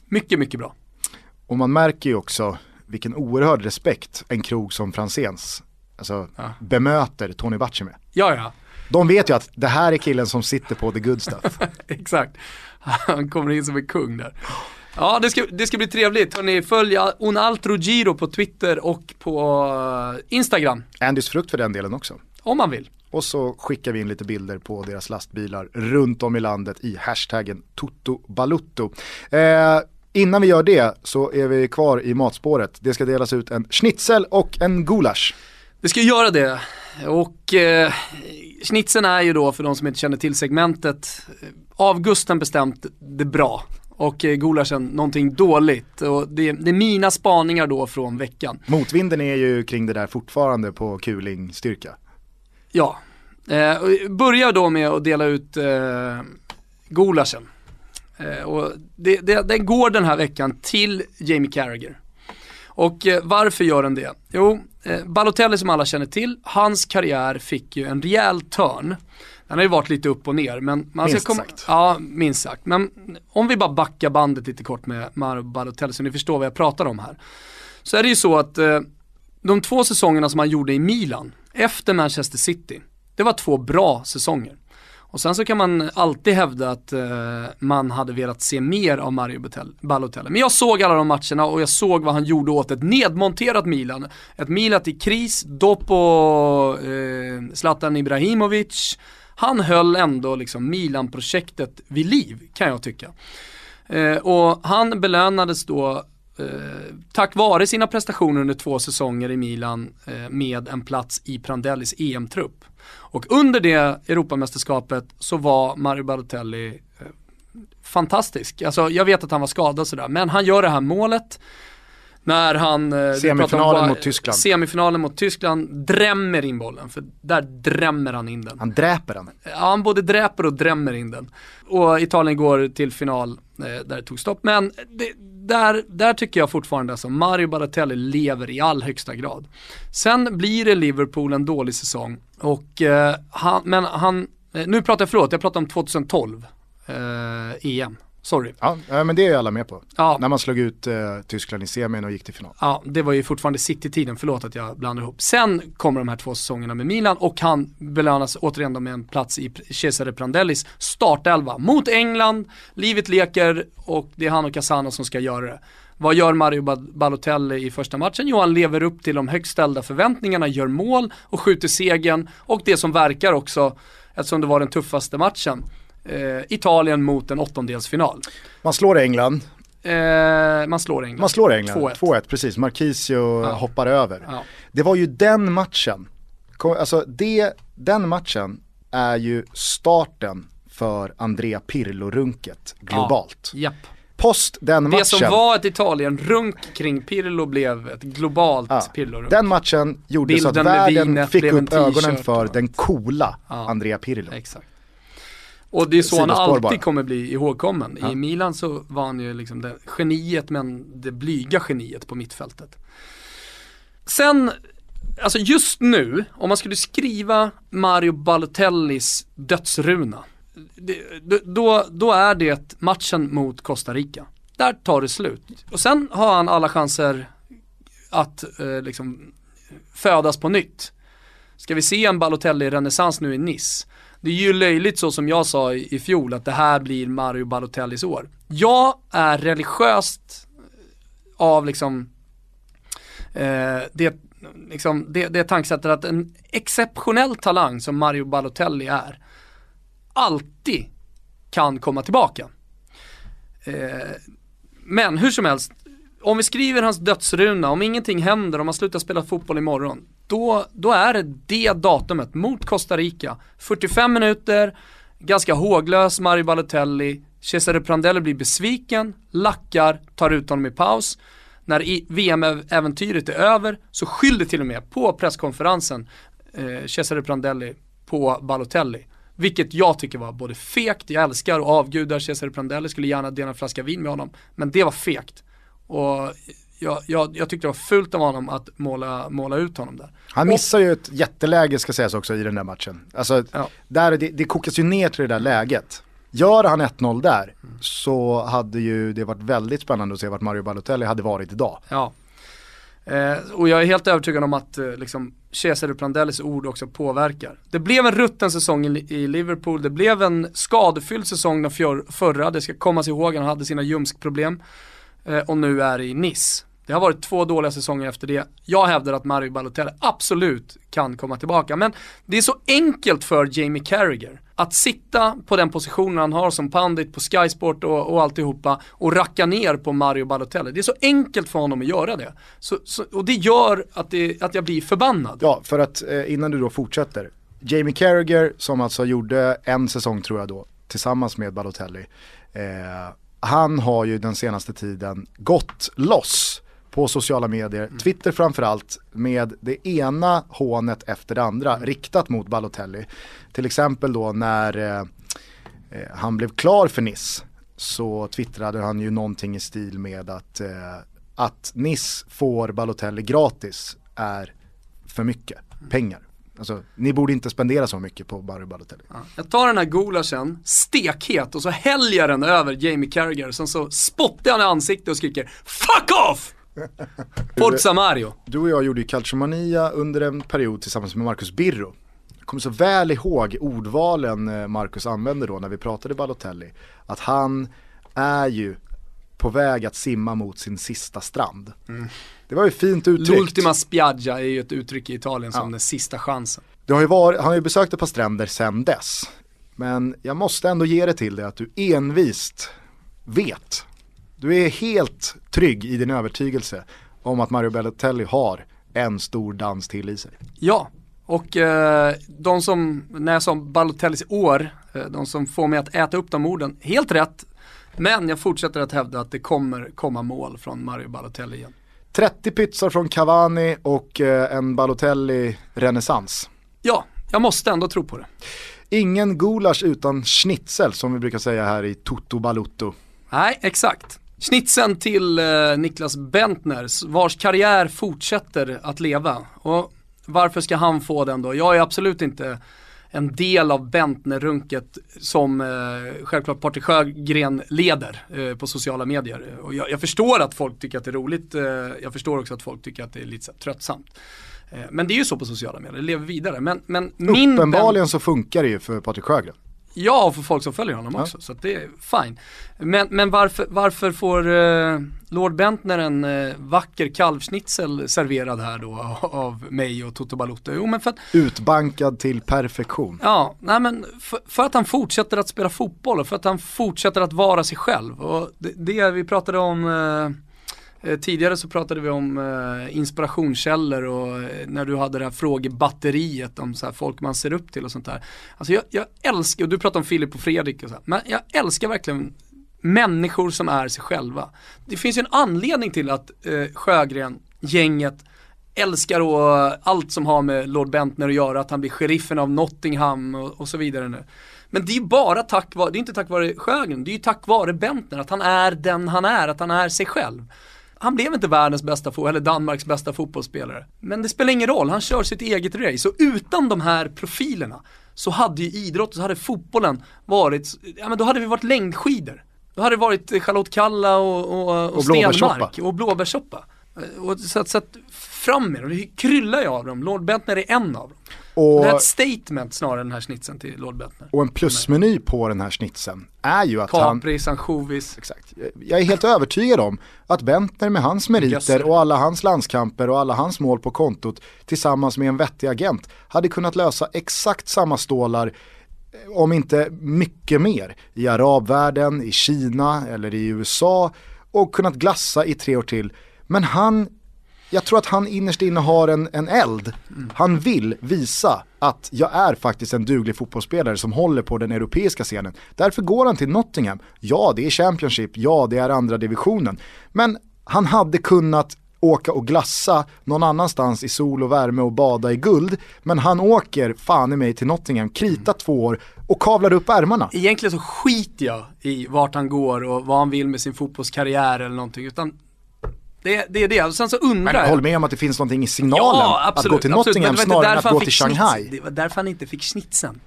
Speaker 3: Mycket, mycket bra.
Speaker 1: Och man märker ju också vilken oerhörd respekt en krog som Franzéns alltså,
Speaker 3: Ja.
Speaker 1: bemöter Tony Bacci med.
Speaker 3: Ja, ja,
Speaker 1: De vet ju att det här är killen som sitter på the good stuff. <laughs>
Speaker 3: exakt. Han kommer in som en kung där. Ja, det ska, det ska bli trevligt. Hörrni, följ Un Altro Giro på Twitter och på eh, Instagram.
Speaker 1: Andys frukt för den delen också.
Speaker 3: Om man vill.
Speaker 1: Och så skickar vi in lite bilder på deras lastbilar runt om i landet i hashtaggen TotoBalutto. Eh, innan vi gör det så är vi kvar i matspåret. Det ska delas ut en schnitzel och en gulasch.
Speaker 3: Det ska göra det. Och eh, schnitzeln är ju då, för de som inte känner till segmentet, eh, Augusten bestämt det bra. Och eh, gulaschen någonting dåligt. Och det, det är mina spaningar då från veckan.
Speaker 1: Motvinden är ju kring det där fortfarande på kulingstyrka.
Speaker 3: Ja, eh, börjar då med att dela ut eh, gulaschen. Eh, och det, det, den går den här veckan till Jamie Carragher. Och eh, varför gör den det? Jo, eh, Balotelli som alla känner till, hans karriär fick ju en rejäl törn. Den har ju varit lite upp och ner, men man
Speaker 1: Minst
Speaker 3: ska komma,
Speaker 1: sagt.
Speaker 3: Ja, minst sagt. Men om vi bara backar bandet lite kort med Mario Balotelli så ni förstår vad jag pratar om här. Så är det ju så att eh, de två säsongerna som han gjorde i Milan, efter Manchester City, det var två bra säsonger. Och sen så kan man alltid hävda att eh, man hade velat se mer av Mario Balotelli- Men jag såg alla de matcherna och jag såg vad han gjorde åt ett nedmonterat Milan. Ett Milan i kris, dopo eh, Zlatan Ibrahimovic. Han höll ändå liksom Milan-projektet vid liv, kan jag tycka. Eh, och han belönades då tack vare sina prestationer under två säsonger i Milan eh, med en plats i Prandellis EM-trupp. Och under det Europamästerskapet så var Mario Balotelli eh, fantastisk. Alltså jag vet att han var skadad sådär, men han gör det här målet. När han... eh,
Speaker 1: Semifinalen
Speaker 3: om
Speaker 1: mot Tyskland.
Speaker 3: Semifinalen mot Tyskland, drämmer in bollen. För där drämmer han in den.
Speaker 1: Han dräper den.
Speaker 3: Ja, han både dräper och drämmer in den. Och Italien går till final eh, Eh, där det tog stopp. Men det, där, där tycker jag fortfarande alltså Mario Baratelli lever i all högsta grad. Sen blir det Liverpool en dålig säsong. Och, eh, han, men han, eh, nu pratar jag förlåt, jag pratar om 2012 eh, EM. Sorry.
Speaker 1: Ja, men det är alla med på.
Speaker 3: Ja.
Speaker 1: När man slog ut eh, Tyskland i semin och gick till final.
Speaker 3: Ja, det var ju fortfarande City-tiden, förlåt att jag blandar ihop. Sen kommer de här två säsongerna med Milan och han belönas återigen med en plats i Cesare Prandellis startelva mot England. Livet leker och det är han och Casano som ska göra det. Vad gör Mario Ba- Balotelli i första matchen? Jo, han lever upp till de högt ställda förväntningarna, gör mål och skjuter segern. Och det som verkar också, eftersom det var den tuffaste matchen, eh, Italien mot en åttondelsfinal.
Speaker 1: Man slår England,
Speaker 3: Eh, man slår England.
Speaker 1: man slår England,
Speaker 3: 2-1.
Speaker 1: 2-1, precis. Marquisio hoppar över.
Speaker 3: Ja.
Speaker 1: Det var ju den matchen, alltså det, den matchen är ju starten för Andrea Pirlo-runket globalt.
Speaker 3: Japp.
Speaker 1: Post den matchen,
Speaker 3: Det som var ett Italien-runk kring Pirlo blev ett globalt
Speaker 1: ja,
Speaker 3: Pirlo-runk.
Speaker 1: den matchen gjorde så att
Speaker 3: Bilden
Speaker 1: världen fick upp ögonen för den coola
Speaker 3: Ja.
Speaker 1: Andrea Pirlo.
Speaker 3: Exakt. Och det är så han alltid
Speaker 1: bara.
Speaker 3: kommer bli ihågkommen.
Speaker 1: Ja.
Speaker 3: I Milan så var han ju liksom det geniet men det blyga geniet på mittfältet. Sen, alltså just nu, om man skulle skriva Mario Balotellis dödsruna, det, då- då, då är det matchen mot Costa Rica. Där tar det slut. Och sen har han alla chanser att eh, liksom födas på nytt. Ska vi se en Balotelli-renässans nu i Nice? Det är ju löjligt så som jag sa i, i fjol att det här blir Mario Balotellis år. Jag är religiöst eh, av liksom eh, det, liksom det, det tankesättet att en exceptionell talang som Mario Balotelli är alltid kan komma tillbaka. Eh, men hur som helst, om vi skriver hans dödsruna, om ingenting händer, om han slutar spela fotboll imorgon, då, då är det det datumet mot Costa Rica. 45 minuter, ganska håglös Mario Balotelli, Cesare Prandelli blir besviken, lackar, tar ut honom i paus. När VM-äventyret är över så skyller till och med på presskonferensen eh, Cesare Prandelli på Balotelli. Vilket jag tycker var både fegt, jag älskar och avgudar Cesare Prandelli, skulle gärna dela en flaska vin med honom. Men det var fegt. Och jag, jag, jag tyckte det var fult av honom att måla, måla ut honom där.
Speaker 1: Han missar ju ett jätteläge ska sägas också i den där matchen. Alltså,
Speaker 3: Ja.
Speaker 1: där, det, det kokas ju ner till det där läget. Gör han 1-0 där så hade ju det varit väldigt spännande att se vart Mario Balotelli hade varit idag.
Speaker 3: Ja. Eh, och jag är helt övertygad om att eh, liksom, Cesare Prandellis ord också påverkar. Det blev en rutten säsong i, i Liverpool, det blev en skadefylld säsong den förra, det ska kommas ihåg, han hade sina ljumskproblem. Eh, Eh, och nu är det i Nice. Det har varit två dåliga säsonger efter det. Jag hävdar att Mario Balotelli absolut kan komma tillbaka. Men det är så enkelt för Jamie Carragher att sitta på den positionen han har som pandit på Sky Sport och, och alltihopa och racka ner på Mario Balotelli. Det är så enkelt för honom att göra det. Så, så, och det gör att, det, att jag blir förbannad.
Speaker 1: Ja, för att eh, innan du då fortsätter. Jamie Carragher som alltså gjorde en säsong tror jag då tillsammans med Balotelli. Eh, han har ju den senaste tiden gått loss på sociala medier, Twitter framförallt, med det ena hånet efter det andra riktat mot Balotelli. Till exempel då när eh, eh, han blev klar för Nice så twittrade han ju någonting i stil med att, eh, att Nice får Balotelli gratis är för mycket pengar. Alltså, ni borde inte spendera så mycket på Mario Balotelli.
Speaker 3: Jag tar den här gulaschen, stekhet, och så häller jag den över Jamie Carragher. Sen så spottar han i ansiktet och skriker FUCK OFF! <laughs> Forza Mario.
Speaker 1: Du och jag gjorde ju Calciomania under en period tillsammans med Marcus Birro. Jag kommer så väl ihåg ordvalen eh, Marcus använde då när vi pratade Balotelli. Att han är ju på väg att simma mot sin sista strand. Det var ju fint uttryckt.
Speaker 3: L'ultima spiaggia är ju ett uttryck i Italien som den sista chansen.
Speaker 1: Det har ju varit, han har ju besökt ett par stränder sedan dess. Men jag måste ändå ge det till dig att du envist vet. Du är helt trygg i din övertygelse om att Mario Balotelli har en stor dans till i sig.
Speaker 3: Ja, och eh, de som, när jag sa Balotellis år, eh, de som får mig att äta upp de orden, helt rätt. Men jag fortsätter att hävda att det kommer komma mål från Mario Balotelli igen.
Speaker 1: 30 pytsar från Cavani och eh, en Balotelli-renässans.
Speaker 3: Ja, jag måste ändå tro på det.
Speaker 1: Ingen gulasch utan schnitzel som vi brukar säga här i Toto Balutto.
Speaker 3: Nej, exakt. Snitsen till eh, Niklas Bentner, vars karriär fortsätter att leva. Och varför ska han få den då? Jag är absolut inte en del av Bentner-runket som eh, självklart Patrik Sjögren leder eh, på sociala medier. Och jag, jag, förstår att folk tycker att det är roligt, eh, jag förstår också att folk tycker att det är lite så här, tröttsamt. Eh, men det är ju så på sociala medier, det lever vidare. Men, men min
Speaker 1: Uppenbarligen så funkar det ju för Patrik Sjögren.
Speaker 3: Ja, och för folk som följer honom också, så det är fine. Men, men varför, varför får uh, Lord Bentner en uh, vacker kalvschnitzel serverad här då <laughs> av mig och Toto Balotto? Jo, men för att,
Speaker 1: Utbankad till perfektion.
Speaker 3: Ja, nej men för, för, att han fortsätter att spela fotboll och för att han fortsätter att vara sig själv. Och det, det vi pratade om Eh, Eh, tidigare så pratade vi om eh, inspirationskällor och eh, när du hade det här frågebatteriet om så här, folk man ser upp till och sånt där. Alltså jag, jag älskar, och du pratade om Filip och Fredrik och så här, men jag älskar verkligen människor som är sig själva. Det finns ju en anledning till att eh, Sjögren, gänget, älskar och allt som har med Lord Bentner att göra, att han blir sheriffen av Nottingham och, och så vidare nu. Men det är bara tack vare, det är inte tack vare Sjögren, det är ju tack vare Bentner, att han är den han är, att han är sig själv han blev inte världens bästa, eller Danmarks bästa fotbollsspelare. Men det spelar ingen roll, han kör sitt eget race. Och utan de här profilerna så hade ju idrotten, så hade fotbollen varit, ja men då hade vi varit längdskidor. Då hade det varit Charlotte Kalla och, och, och, och Stenmark och blåbärssoppa. Och så, så att fram med dem, det kryllar ju av dem. Lord Bentner är en av dem. Och, det är ett statement snarare än den här snitsen till Lord Bentner.
Speaker 1: Och en plusmeny på den här snitsen är ju att
Speaker 3: Capri,
Speaker 1: han...
Speaker 3: Capri, ansjovis.
Speaker 1: Exakt. Jag är helt övertygad om att Bentner med hans meriter och alla hans landskamper och alla hans mål på kontot tillsammans med en vettig agent hade kunnat lösa exakt samma stålar eh, om inte mycket mer i arabvärlden, i Kina eller i USA och kunnat glassa i tre år till. Men han jag tror att han innerst inne har en, en eld. Mm. Han vill visa att jag är faktiskt en duglig fotbollsspelare som håller på den europeiska scenen. Därför går han till Nottingham. Ja, det är Championship, ja, det är andra divisionen. Men han hade kunnat åka och glassa någon annanstans i sol och värme och bada i guld. Men han åker fan i mig till Nottingham, krita mm. två år och kavlar upp ärmarna.
Speaker 3: Egentligen så skiter jag i vart han går och vad han vill med sin fotbollskarriär eller någonting. Utan det, det är det, och sen så undrar
Speaker 1: jag. Men håll med om att det finns någonting i signalen. Ja, absolut, att gå till Nottingham snarare än att gå till Shanghai.
Speaker 3: det var därför han inte fick snitsen.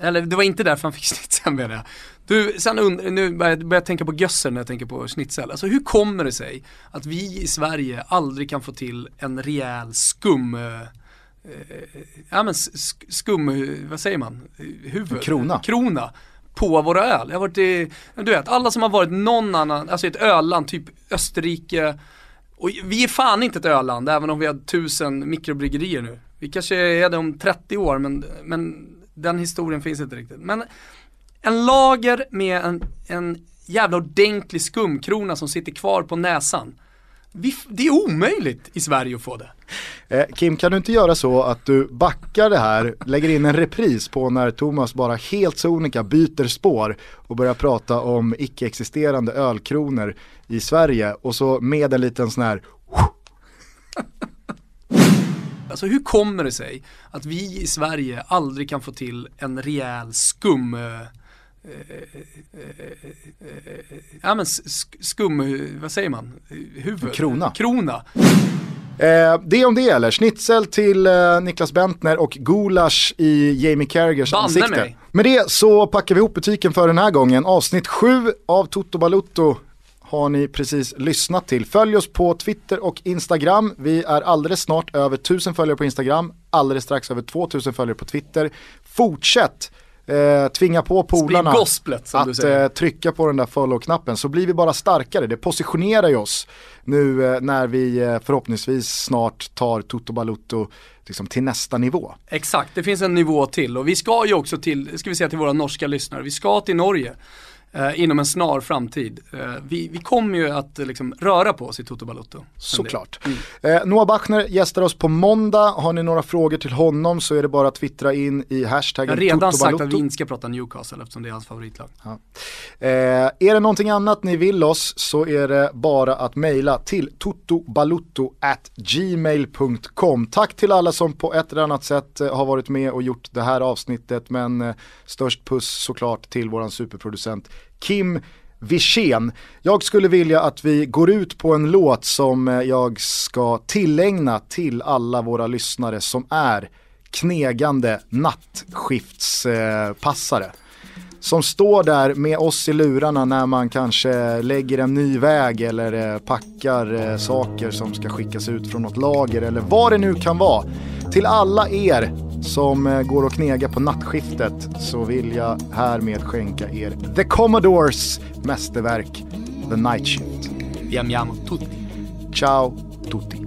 Speaker 3: Eller det var inte därför han fick <laughs> snitsen menar jag. Du, sen und- nu börjar jag, tänka på gösser när jag tänker på schnitzel. Alltså hur kommer det sig att vi i Sverige aldrig kan få till en rejäl skum eh, ja men skum, vad säger man? Huvud?
Speaker 1: Krona.
Speaker 3: Krona på våra öl. Jag har varit i, du vet, alla som har varit någon annan, alltså ett ölland, typ Österrike, och vi är fan inte ett öland, även om vi har tusen mikrobryggerier nu. Vi kanske är det om 30 år, men, men den historien finns inte riktigt. Men en lager med en, en jävla ordentlig skumkrona som sitter kvar på näsan. Vi, det är omöjligt i Sverige att få det.
Speaker 1: Eh, Kim, kan du inte göra så att du backar det här, lägger in en repris på när Thomas bara helt sonika byter spår och börjar prata om icke-existerande ölkronor i Sverige och så med en liten sån här <laughs>
Speaker 3: Alltså hur kommer det sig att vi i Sverige aldrig kan få till en rejäl skum ja men skum, vad säger man? Huvud?
Speaker 1: Krona.
Speaker 3: Krona.
Speaker 1: Eh, det om det eller, schnitzel till eh, Niklas Bentner och gulasch i Jamie Carragers ansikte. Mig. Med det så packar vi ihop butiken för den här gången. Avsnitt 7 av Toto Balutto har ni precis lyssnat till. Följ oss på Twitter och Instagram. Vi är alldeles snart över 1000 följare på Instagram, alldeles strax över 2000 följare på Twitter. Fortsätt eh, tvinga på polarna
Speaker 3: gosplet,
Speaker 1: att eh, trycka på den där follow-knappen så blir vi bara starkare. Det positionerar ju oss nu eh, när vi eh, förhoppningsvis snart tar Toto Balutto liksom, till nästa nivå.
Speaker 3: Exakt, det finns en nivå till och vi ska ju också till, ska vi säga till våra norska lyssnare, vi ska till Norge eh, inom en snar framtid. Eh, vi, vi kommer ju att eh, liksom, röra på oss i Toto Balotto.
Speaker 4: Såklart.
Speaker 3: Mm.
Speaker 4: Eh, Noah Bachner gästar oss på måndag. Har ni några frågor till honom så är det bara att twittra in i
Speaker 3: Jag
Speaker 4: hashtaggen
Speaker 3: har redan sagt
Speaker 4: Toto
Speaker 3: att vi inte ska prata Newcastle eftersom det är hans favoritlag.
Speaker 4: Eh, är det någonting annat ni vill oss så är det bara att mejla till totobalutto@gmail.com. Tack till alla som på ett eller annat sätt eh, har varit med och gjort det här avsnittet men störst puss såklart till våran superproducent Kim Wirsén. Jag skulle vilja att vi går ut på en låt som eh, jag ska tillägna till alla våra lyssnare som är knegande nattskiftspassare som står där med oss i lurarna när man kanske lägger en ny väg eller eh, packar eh, saker som ska skickas ut från något lager eller vad det nu kan vara. Till alla er som eh, går och knegar på nattskiftet så vill jag härmed skänka er The Commodores mästerverk The Night Shift.
Speaker 3: Vi amiamo tutti.
Speaker 4: Ciao tutti.